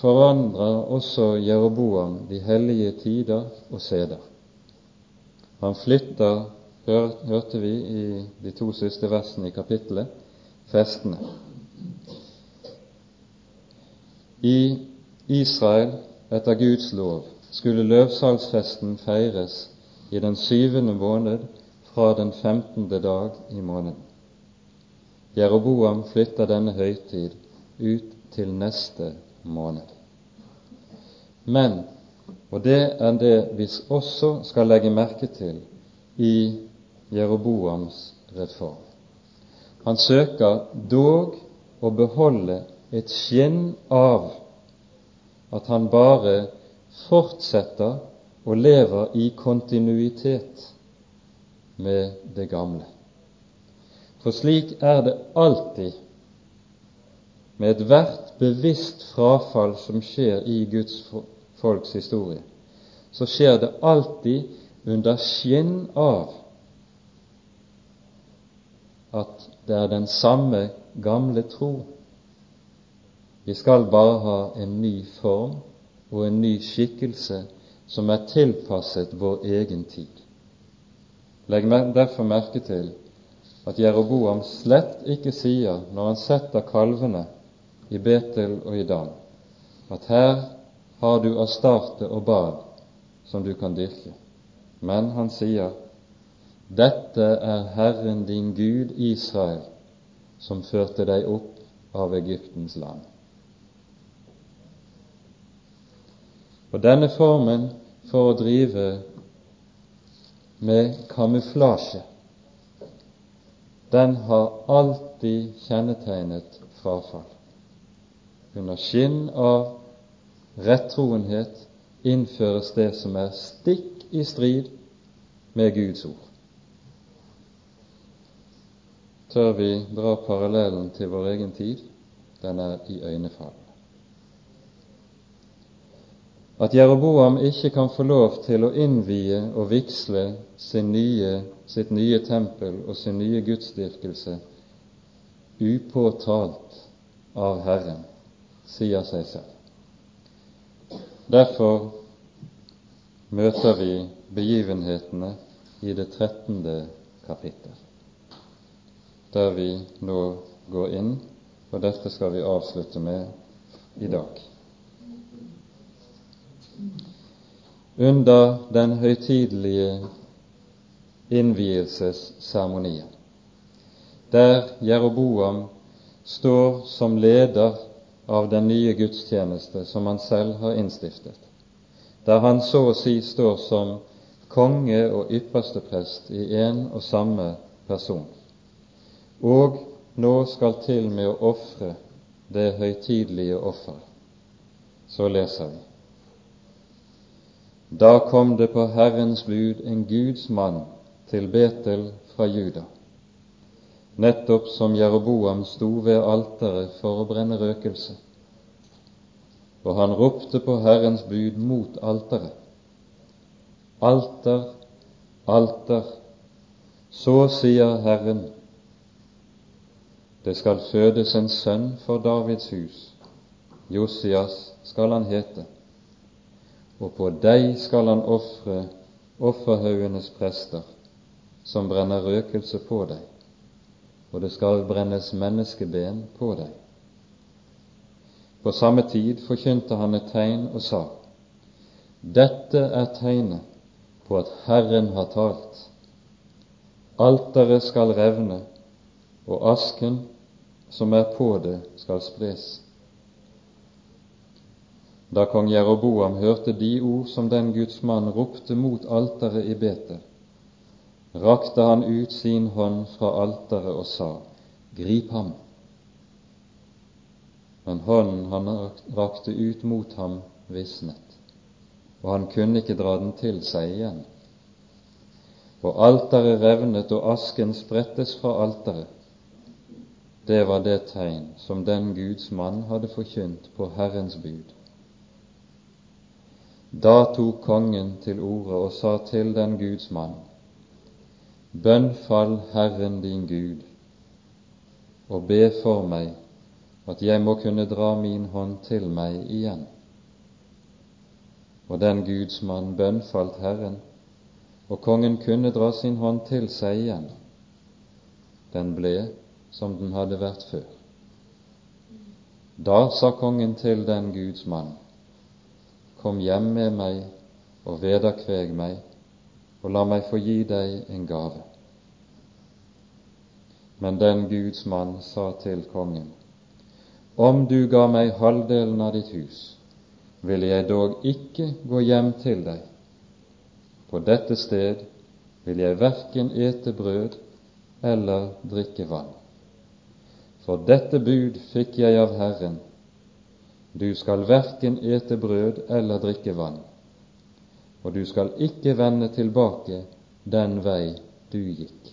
forandrer også Jeroboam de hellige tider og seder. Han flytter, hørte vi i de to siste versene i kapittelet, festene. I Israel, etter Guds lov, skulle løvsalgsfesten feires i den syvende måned fra den femtende dag i måneden. Jeroboam flytter denne høytid ut til neste måned. Men, og det er det vi også skal legge merke til i Jeroboams reform, han søker dog å beholde et skinn av at han bare fortsetter og lever i kontinuitet med det gamle. For slik er det alltid med ethvert bevisst frafall som skjer i Guds folks historie, så skjer det alltid under skinn av at det er den samme gamle tro. Vi skal bare ha en ny form og en ny skikkelse som er tilpasset vår egen tid. Legg derfor merke til at Jeroboam slett ikke sier, når han setter kalvene i Betel og i Dan, at her har du Astarte og Bad som du kan dyrke. Men han sier, dette er Herren din Gud Israel, som førte deg opp av Egyptens land. Og denne formen for å drive med kamuflasje, den har alltid kjennetegnet frafall. Under skinn av rettroenhet innføres det som er stikk i strid med Guds ord. Tør vi dra parallellen til vår egen tid? Den er i øynefallende. At Jeroboam ikke kan få lov til å innvie og vigsle sitt nye tempel og sin nye gudsdyrkelse upåtalt av Herren, sier seg selv. Derfor møter vi begivenhetene i det trettende kapittel, der vi nå går inn, og dette skal vi avslutte med i dag. Under den høytidelige innvielsesseremonien, der Jeroboam står som leder av den nye gudstjeneste som han selv har innstiftet, der han så å si står som konge og ypperste prest i en og samme person, og nå skal til med å ofre det høytidelige offeret. så leser vi. Da kom det på Herrens bud en Guds mann til Betel fra Juda nettopp som Jeroboam sto ved alteret for å brenne røkelse. Og han ropte på Herrens bud mot alteret. Alter, alter, så sier Herren, det skal fødes en sønn for Davids hus, Josias skal han hete, og på deg skal han ofre offerhaugenes prester, som brenner røkelse på deg og det skal brennes menneskeben på deg. På samme tid forkynte han et tegn og sa:" Dette er tegnet på at Herren har talt. Alteret skal revne, og asken som er på det, skal spres. Da kong Jeroboam hørte de ord som den Guds mann ropte mot alteret i Betel, rakte han ut sin hånd fra alteret og sa, Grip ham. Men hånden han rakte ut mot ham, visnet, og han kunne ikke dra den til seg igjen. Og alteret revnet, og asken sprettes fra alteret. Det var det tegn som den Guds mann hadde forkynt på Herrens bud. Da tok kongen til orde og sa til den Guds mann, Bønnfall Herren din Gud, og be for meg at jeg må kunne dra min hånd til meg igjen. Og den Guds mann bønnfalt Herren, og kongen kunne dra sin hånd til seg igjen. Den ble som den hadde vært før. Da sa kongen til den Guds mann, Kom hjem med meg og vederkveg meg, og la meg få gi deg en gave. Men den Guds mann sa til kongen, om du ga meg halvdelen av ditt hus, ville jeg dog ikke gå hjem til deg. På dette sted vil jeg verken ete brød eller drikke vann. For dette bud fikk jeg av Herren, du skal verken ete brød eller drikke vann og du skal ikke vende tilbake den vei du gikk.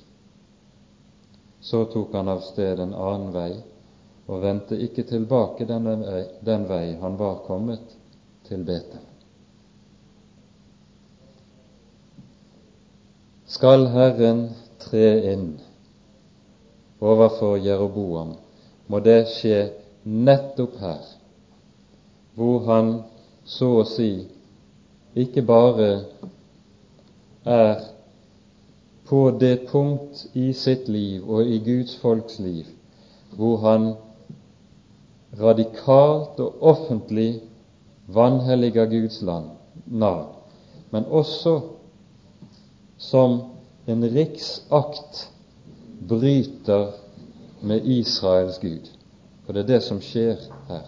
Så tok han av sted en annen vei og vendte ikke tilbake den vei, den vei han var kommet til Betel. Skal Herren tre inn overfor Jeroboam, må det skje nettopp her, hvor han så å si ikke bare er på det punkt i sitt liv og i Guds folks liv hvor han radikalt og offentlig vanhelliger Guds land, navn, men også som en riksakt bryter med Israels Gud. For det er det som skjer her.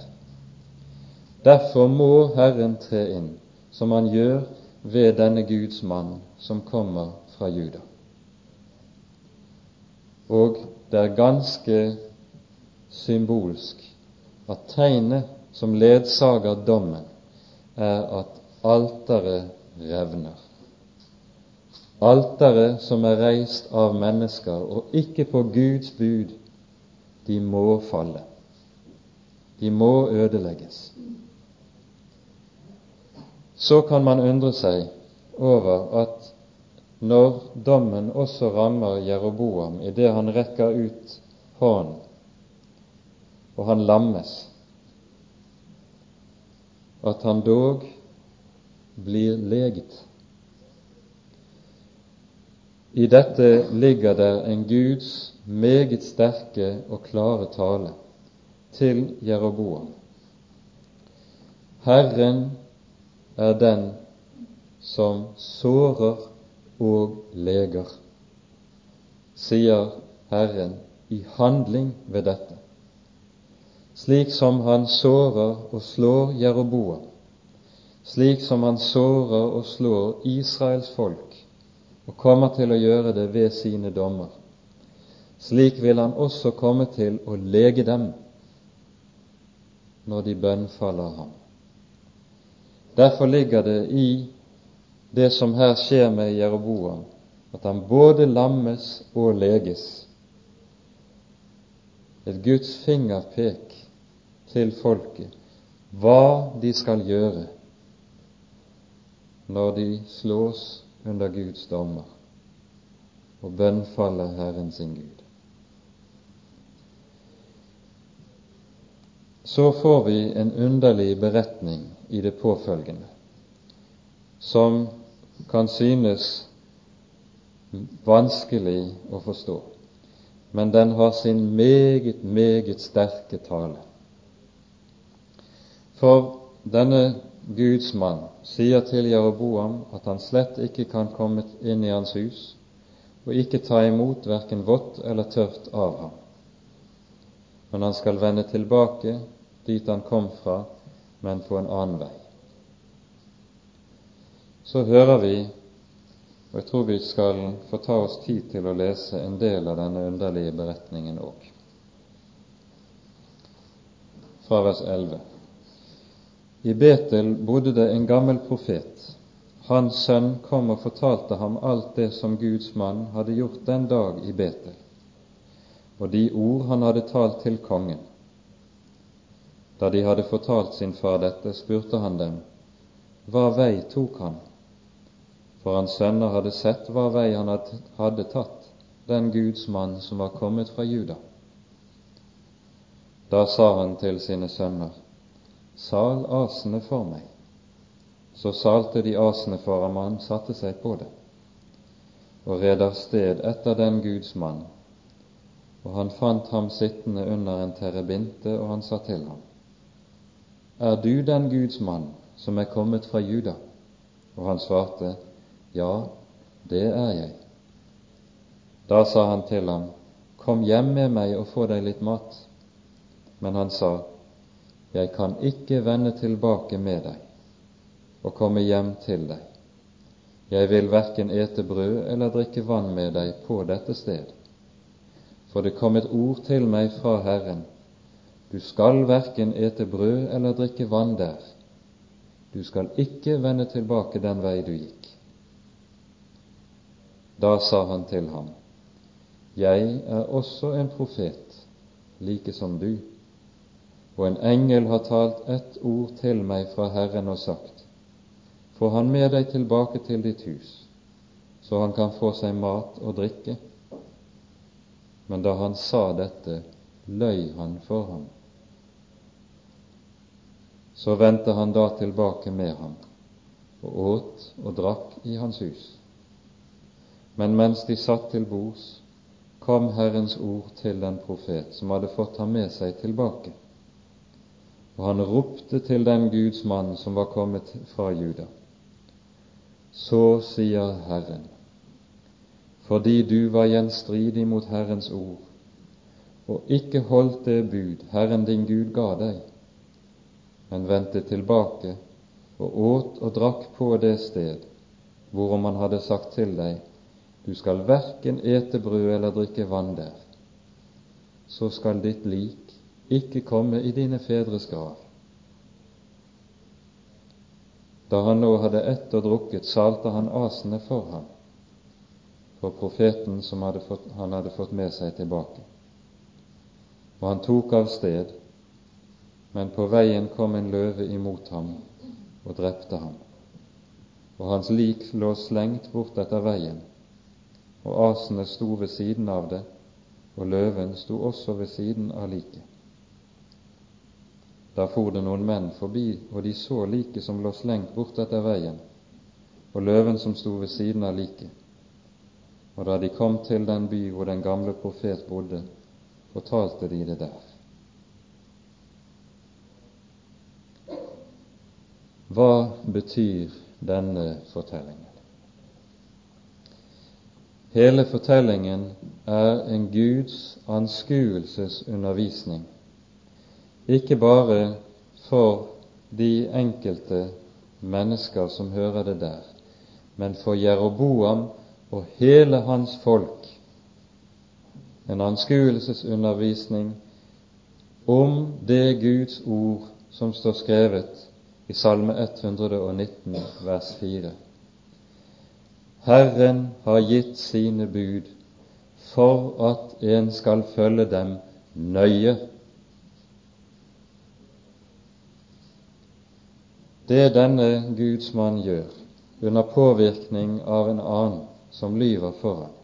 Derfor må Herren tre inn, som han gjør ved denne Guds mann som kommer fra Juda. Og det er ganske symbolsk at tegnet som ledsager dommen, er at alteret revner. Alteret som er reist av mennesker og ikke på Guds bud, de må falle. De må ødelegges. Så kan man undre seg over at når dommen også rammer Jeroboam idet han rekker ut hånden og han lammes, at han dog blir leget. I dette ligger der en Guds meget sterke og klare tale til Jeroboam. Herren er den som sårer og leger, sier Herren i handling ved dette slik som han sårer og slår Jeroboam, slik som han sårer og slår Israels folk og kommer til å gjøre det ved sine dommer. Slik vil han også komme til å lege dem når de bønnfaller ham. Derfor ligger det i det som her skjer med Jeroboam, at han både lammes og leges. Et Guds fingerpek til folket hva de skal gjøre når de slås under Guds dommer og bønnfaller Herren sin Gud. Så får vi en underlig beretning i det påfølgende, som kan synes vanskelig å forstå, men den har sin meget, meget sterke tale. For denne Guds mann sier til Jeroboam at han slett ikke kan komme inn i hans hus og ikke ta imot verken vått eller tørt av ham. Men han skal vende tilbake dit han kom fra, men på en annen vei. Så hører vi, og jeg tror vi skal få ta oss tid til å lese en del av denne underlige beretningen òg, fra vers 11. I Betel bodde det en gammel profet. Hans sønn kom og fortalte ham alt det som Guds mann hadde gjort den dag i Betel, og de ord han hadde talt til kongen. Da de hadde fortalt sin far dette, spurte han dem, hva vei tok han? For hans sønner hadde sett hva vei han hadde tatt, den Guds mann som var kommet fra Juda. Da sa han til sine sønner, Sal asene for meg. Så salte de asene for ham, og han satte seg på det, og red av sted etter den Guds mann. Og han fant ham sittende under en terebinte, og han sa til ham, Er du den Guds mann som er kommet fra Juda? Og han svarte, Ja, det er jeg. Da sa han til ham, Kom hjem med meg og få deg litt mat. Men han sa, jeg kan ikke vende tilbake med deg og komme hjem til deg. Jeg vil verken ete brød eller drikke vann med deg på dette sted. For det kom et ord til meg fra Herren. Du skal verken ete brød eller drikke vann der. Du skal ikke vende tilbake den vei du gikk. Da sa han til ham, Jeg er også en profet, like som du og en engel har talt ett ord til meg fra Herren og sagt:" Få han med deg tilbake til ditt hus, så han kan få seg mat og drikke. men da han sa dette, løy han for ham. Så vendte han da tilbake med ham og åt og drakk i hans hus. Men mens de satt til bords, kom Herrens ord til den profet som hadde fått ham med seg tilbake. Og han ropte til den Guds mann som var kommet fra Juda. Så sier Herren, fordi du var gjenstridig mot Herrens ord, og ikke holdt det bud Herren din Gud ga deg, men vendte tilbake og åt og drakk på det sted hvorom han hadde sagt til deg, du skal verken ete brød eller drikke vann der, så skal ditt lik ikke komme i dine fedres grav. Da han nå hadde ett og drukket, salte han asene for ham, for profeten som hadde fått, han hadde fått med seg tilbake. Og han tok av sted, men på veien kom en løve imot ham og drepte ham. Og hans lik lå slengt bort etter veien, og asene sto ved siden av det, og løven sto også ved siden av liket. Da for det noen menn forbi, og de så liket som lå slengt bort etter veien, og løven som sto ved siden av liket. Og da de kom til den by hvor den gamle profet bodde, fortalte de det der. Hva betyr denne fortellingen? Hele fortellingen er en Guds anskuelsesundervisning, ikke bare for de enkelte mennesker som hører det der, men for Jeroboam og hele hans folk. En anskuelsesundervisning om det Guds ord som står skrevet i Salme 119, vers 4. Herren har gitt sine bud for at en skal følge dem nøye. Det denne Guds mann gjør under påvirkning av en annen som lyver for ham,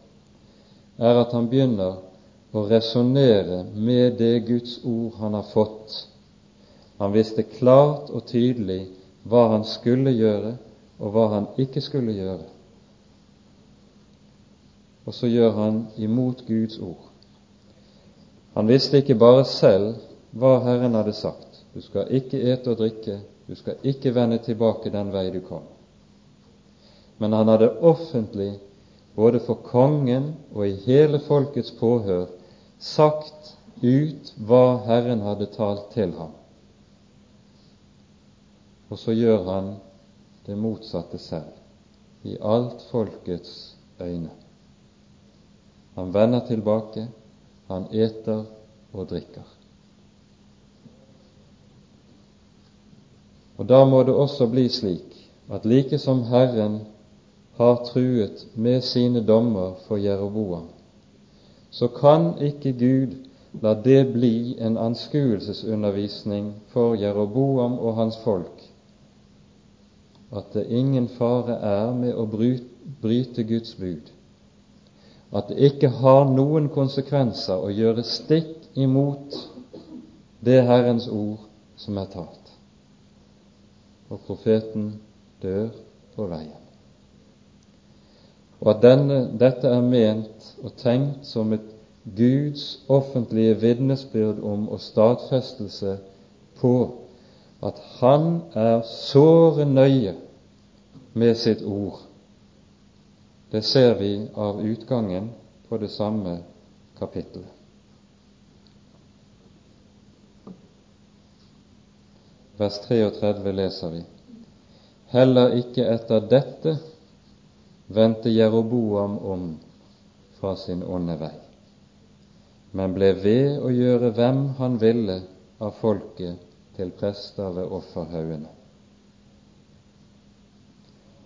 er at han begynner å resonnere med det Guds ord han har fått. Han visste klart og tydelig hva han skulle gjøre, og hva han ikke skulle gjøre og så gjør han imot Guds ord. Han visste ikke bare selv hva Herren hadde sagt. Du skal ikke ete og drikke, du skal ikke vende tilbake den vei du kom. Men han hadde offentlig, både for kongen og i hele folkets påhør, sagt ut hva Herren hadde talt til ham. Og så gjør han det motsatte selv, i alt folkets øyne. Han vender tilbake, han eter og drikker. Og Da må det også bli slik at like som Herren har truet med sine dommer for Jeroboam, så kan ikke Gud la det bli en anskuelsesundervisning for Jeroboam og hans folk at det ingen fare er med å bryte Guds bud at det ikke har noen konsekvenser å gjøre stikk imot det Herrens ord som er talt. Og profeten dør på veien. Og at denne, dette er ment og tenkt som et Guds offentlige vitnesbyrd om og stadfestelse på at Han er såre nøye med sitt ord det ser vi av utgangen på det samme kapittelet. Vers 33 leser vi Heller ikke etter dette vendte Jeroboam om fra sin onde vei, men ble ved å gjøre hvem han ville av folket til prester ved offerhaugene.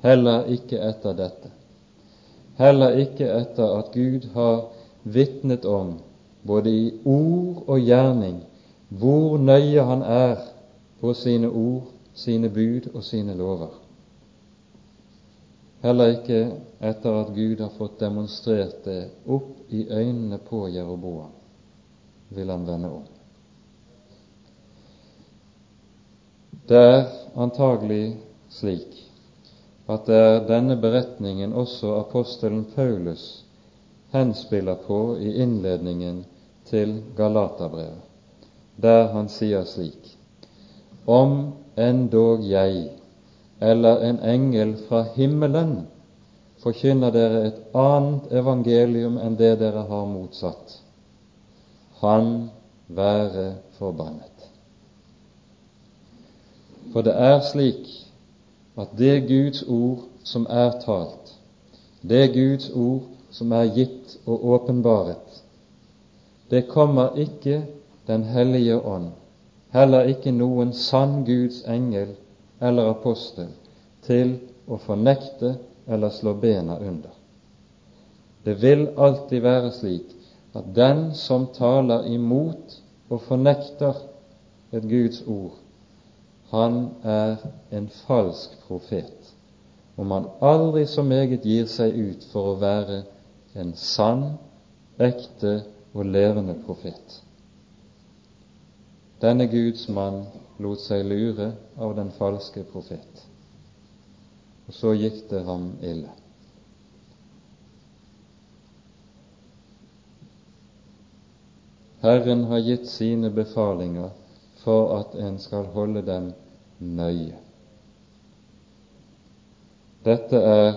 Heller ikke etter dette heller ikke etter at Gud har vitnet om, både i ord og gjerning, hvor nøye Han er på sine ord, sine bud og sine lover. Heller ikke etter at Gud har fått demonstrert det opp i øynene på Jeroboam, vil han vende om. Det er antagelig slik at det er denne beretningen også apostelen Paulus henspiller på i innledningen til Galaterbrevet, der han sier slik Om endog jeg eller en engel fra himmelen forkynner dere et annet evangelium enn det dere har motsatt, han være forbannet. For det er slik at det Guds ord som er talt, det Guds ord som er gitt og åpenbaret, det kommer ikke Den hellige ånd, heller ikke noen sann Guds engel eller apostel, til å fornekte eller slå bena under. Det vil alltid være slik at den som taler imot og fornekter et Guds ord, han er en falsk profet, om han aldri så meget gir seg ut for å være en sann, ekte og levende profet. Denne Guds mann lot seg lure av den falske profet, og så gikk det ham ille. Herren har gitt sine befalinger for at en skal holde dem nøye. Dette er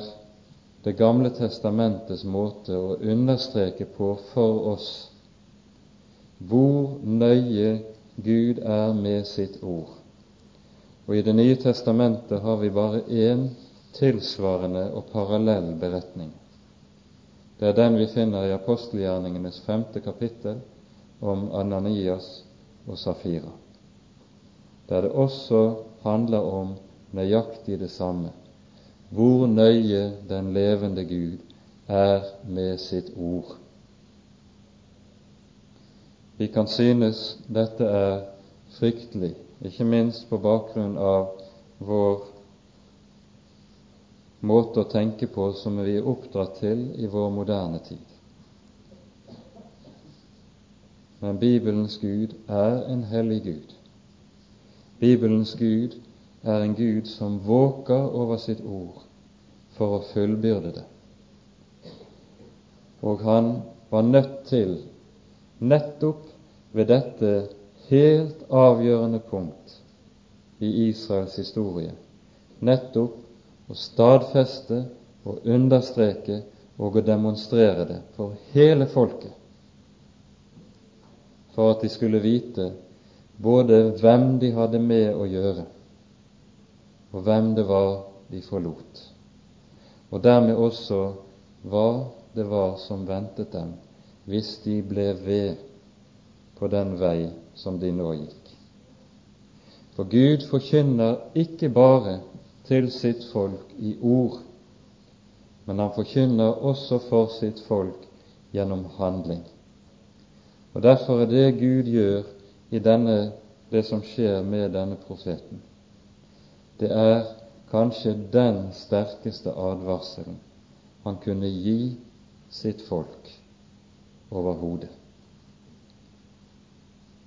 Det gamle testamentets måte å understreke på for oss hvor nøye Gud er med sitt ord. Og I Det nye testamentet har vi bare én tilsvarende og parallell beretning. Det er den vi finner i apostelgjerningenes femte kapittel om Ananias og Safira der det også handler om nøyaktig det samme hvor nøye den levende Gud er med sitt ord. Vi kan synes dette er fryktelig, ikke minst på bakgrunn av vår måte å tenke på som vi er oppdratt til i vår moderne tid. Men Bibelens Gud er en hellig Gud. Bibelens Gud er en Gud som våker over sitt ord for å fullbyrde det. Og han var nødt til, nettopp ved dette helt avgjørende punkt i Israels historie, nettopp å stadfeste og understreke og å demonstrere det for hele folket, for at de skulle vite både hvem de hadde med å gjøre, og hvem det var de forlot, og dermed også hva det var som ventet dem hvis de ble ved på den vei som de nå gikk. For Gud forkynner ikke bare til sitt folk i ord, men han forkynner også for sitt folk gjennom handling. Og Derfor er det Gud gjør i denne, det som skjer med denne profeten. Det er kanskje den sterkeste advarselen han kunne gi sitt folk overhodet.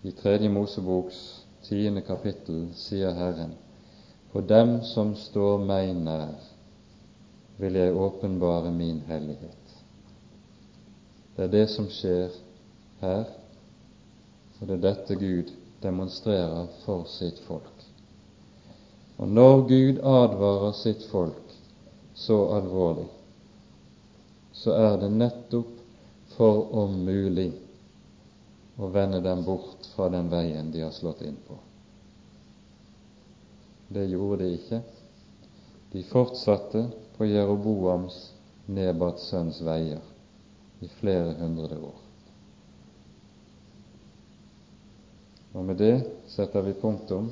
I Tredje Moseboks tiende kapittel sier Herren:" For dem som står meg nær, vil jeg åpenbare min hellighet. Det er det som skjer her og det er dette Gud demonstrerer for sitt folk. Og når Gud advarer sitt folk så alvorlig, så er det nettopp for om mulig å vende dem bort fra den veien de har slått inn på. Det gjorde de ikke. De fortsatte på Jeroboams Nebats sønns veier i flere hundre år. Og med det setter vi punktum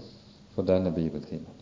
for denne bibeltimen.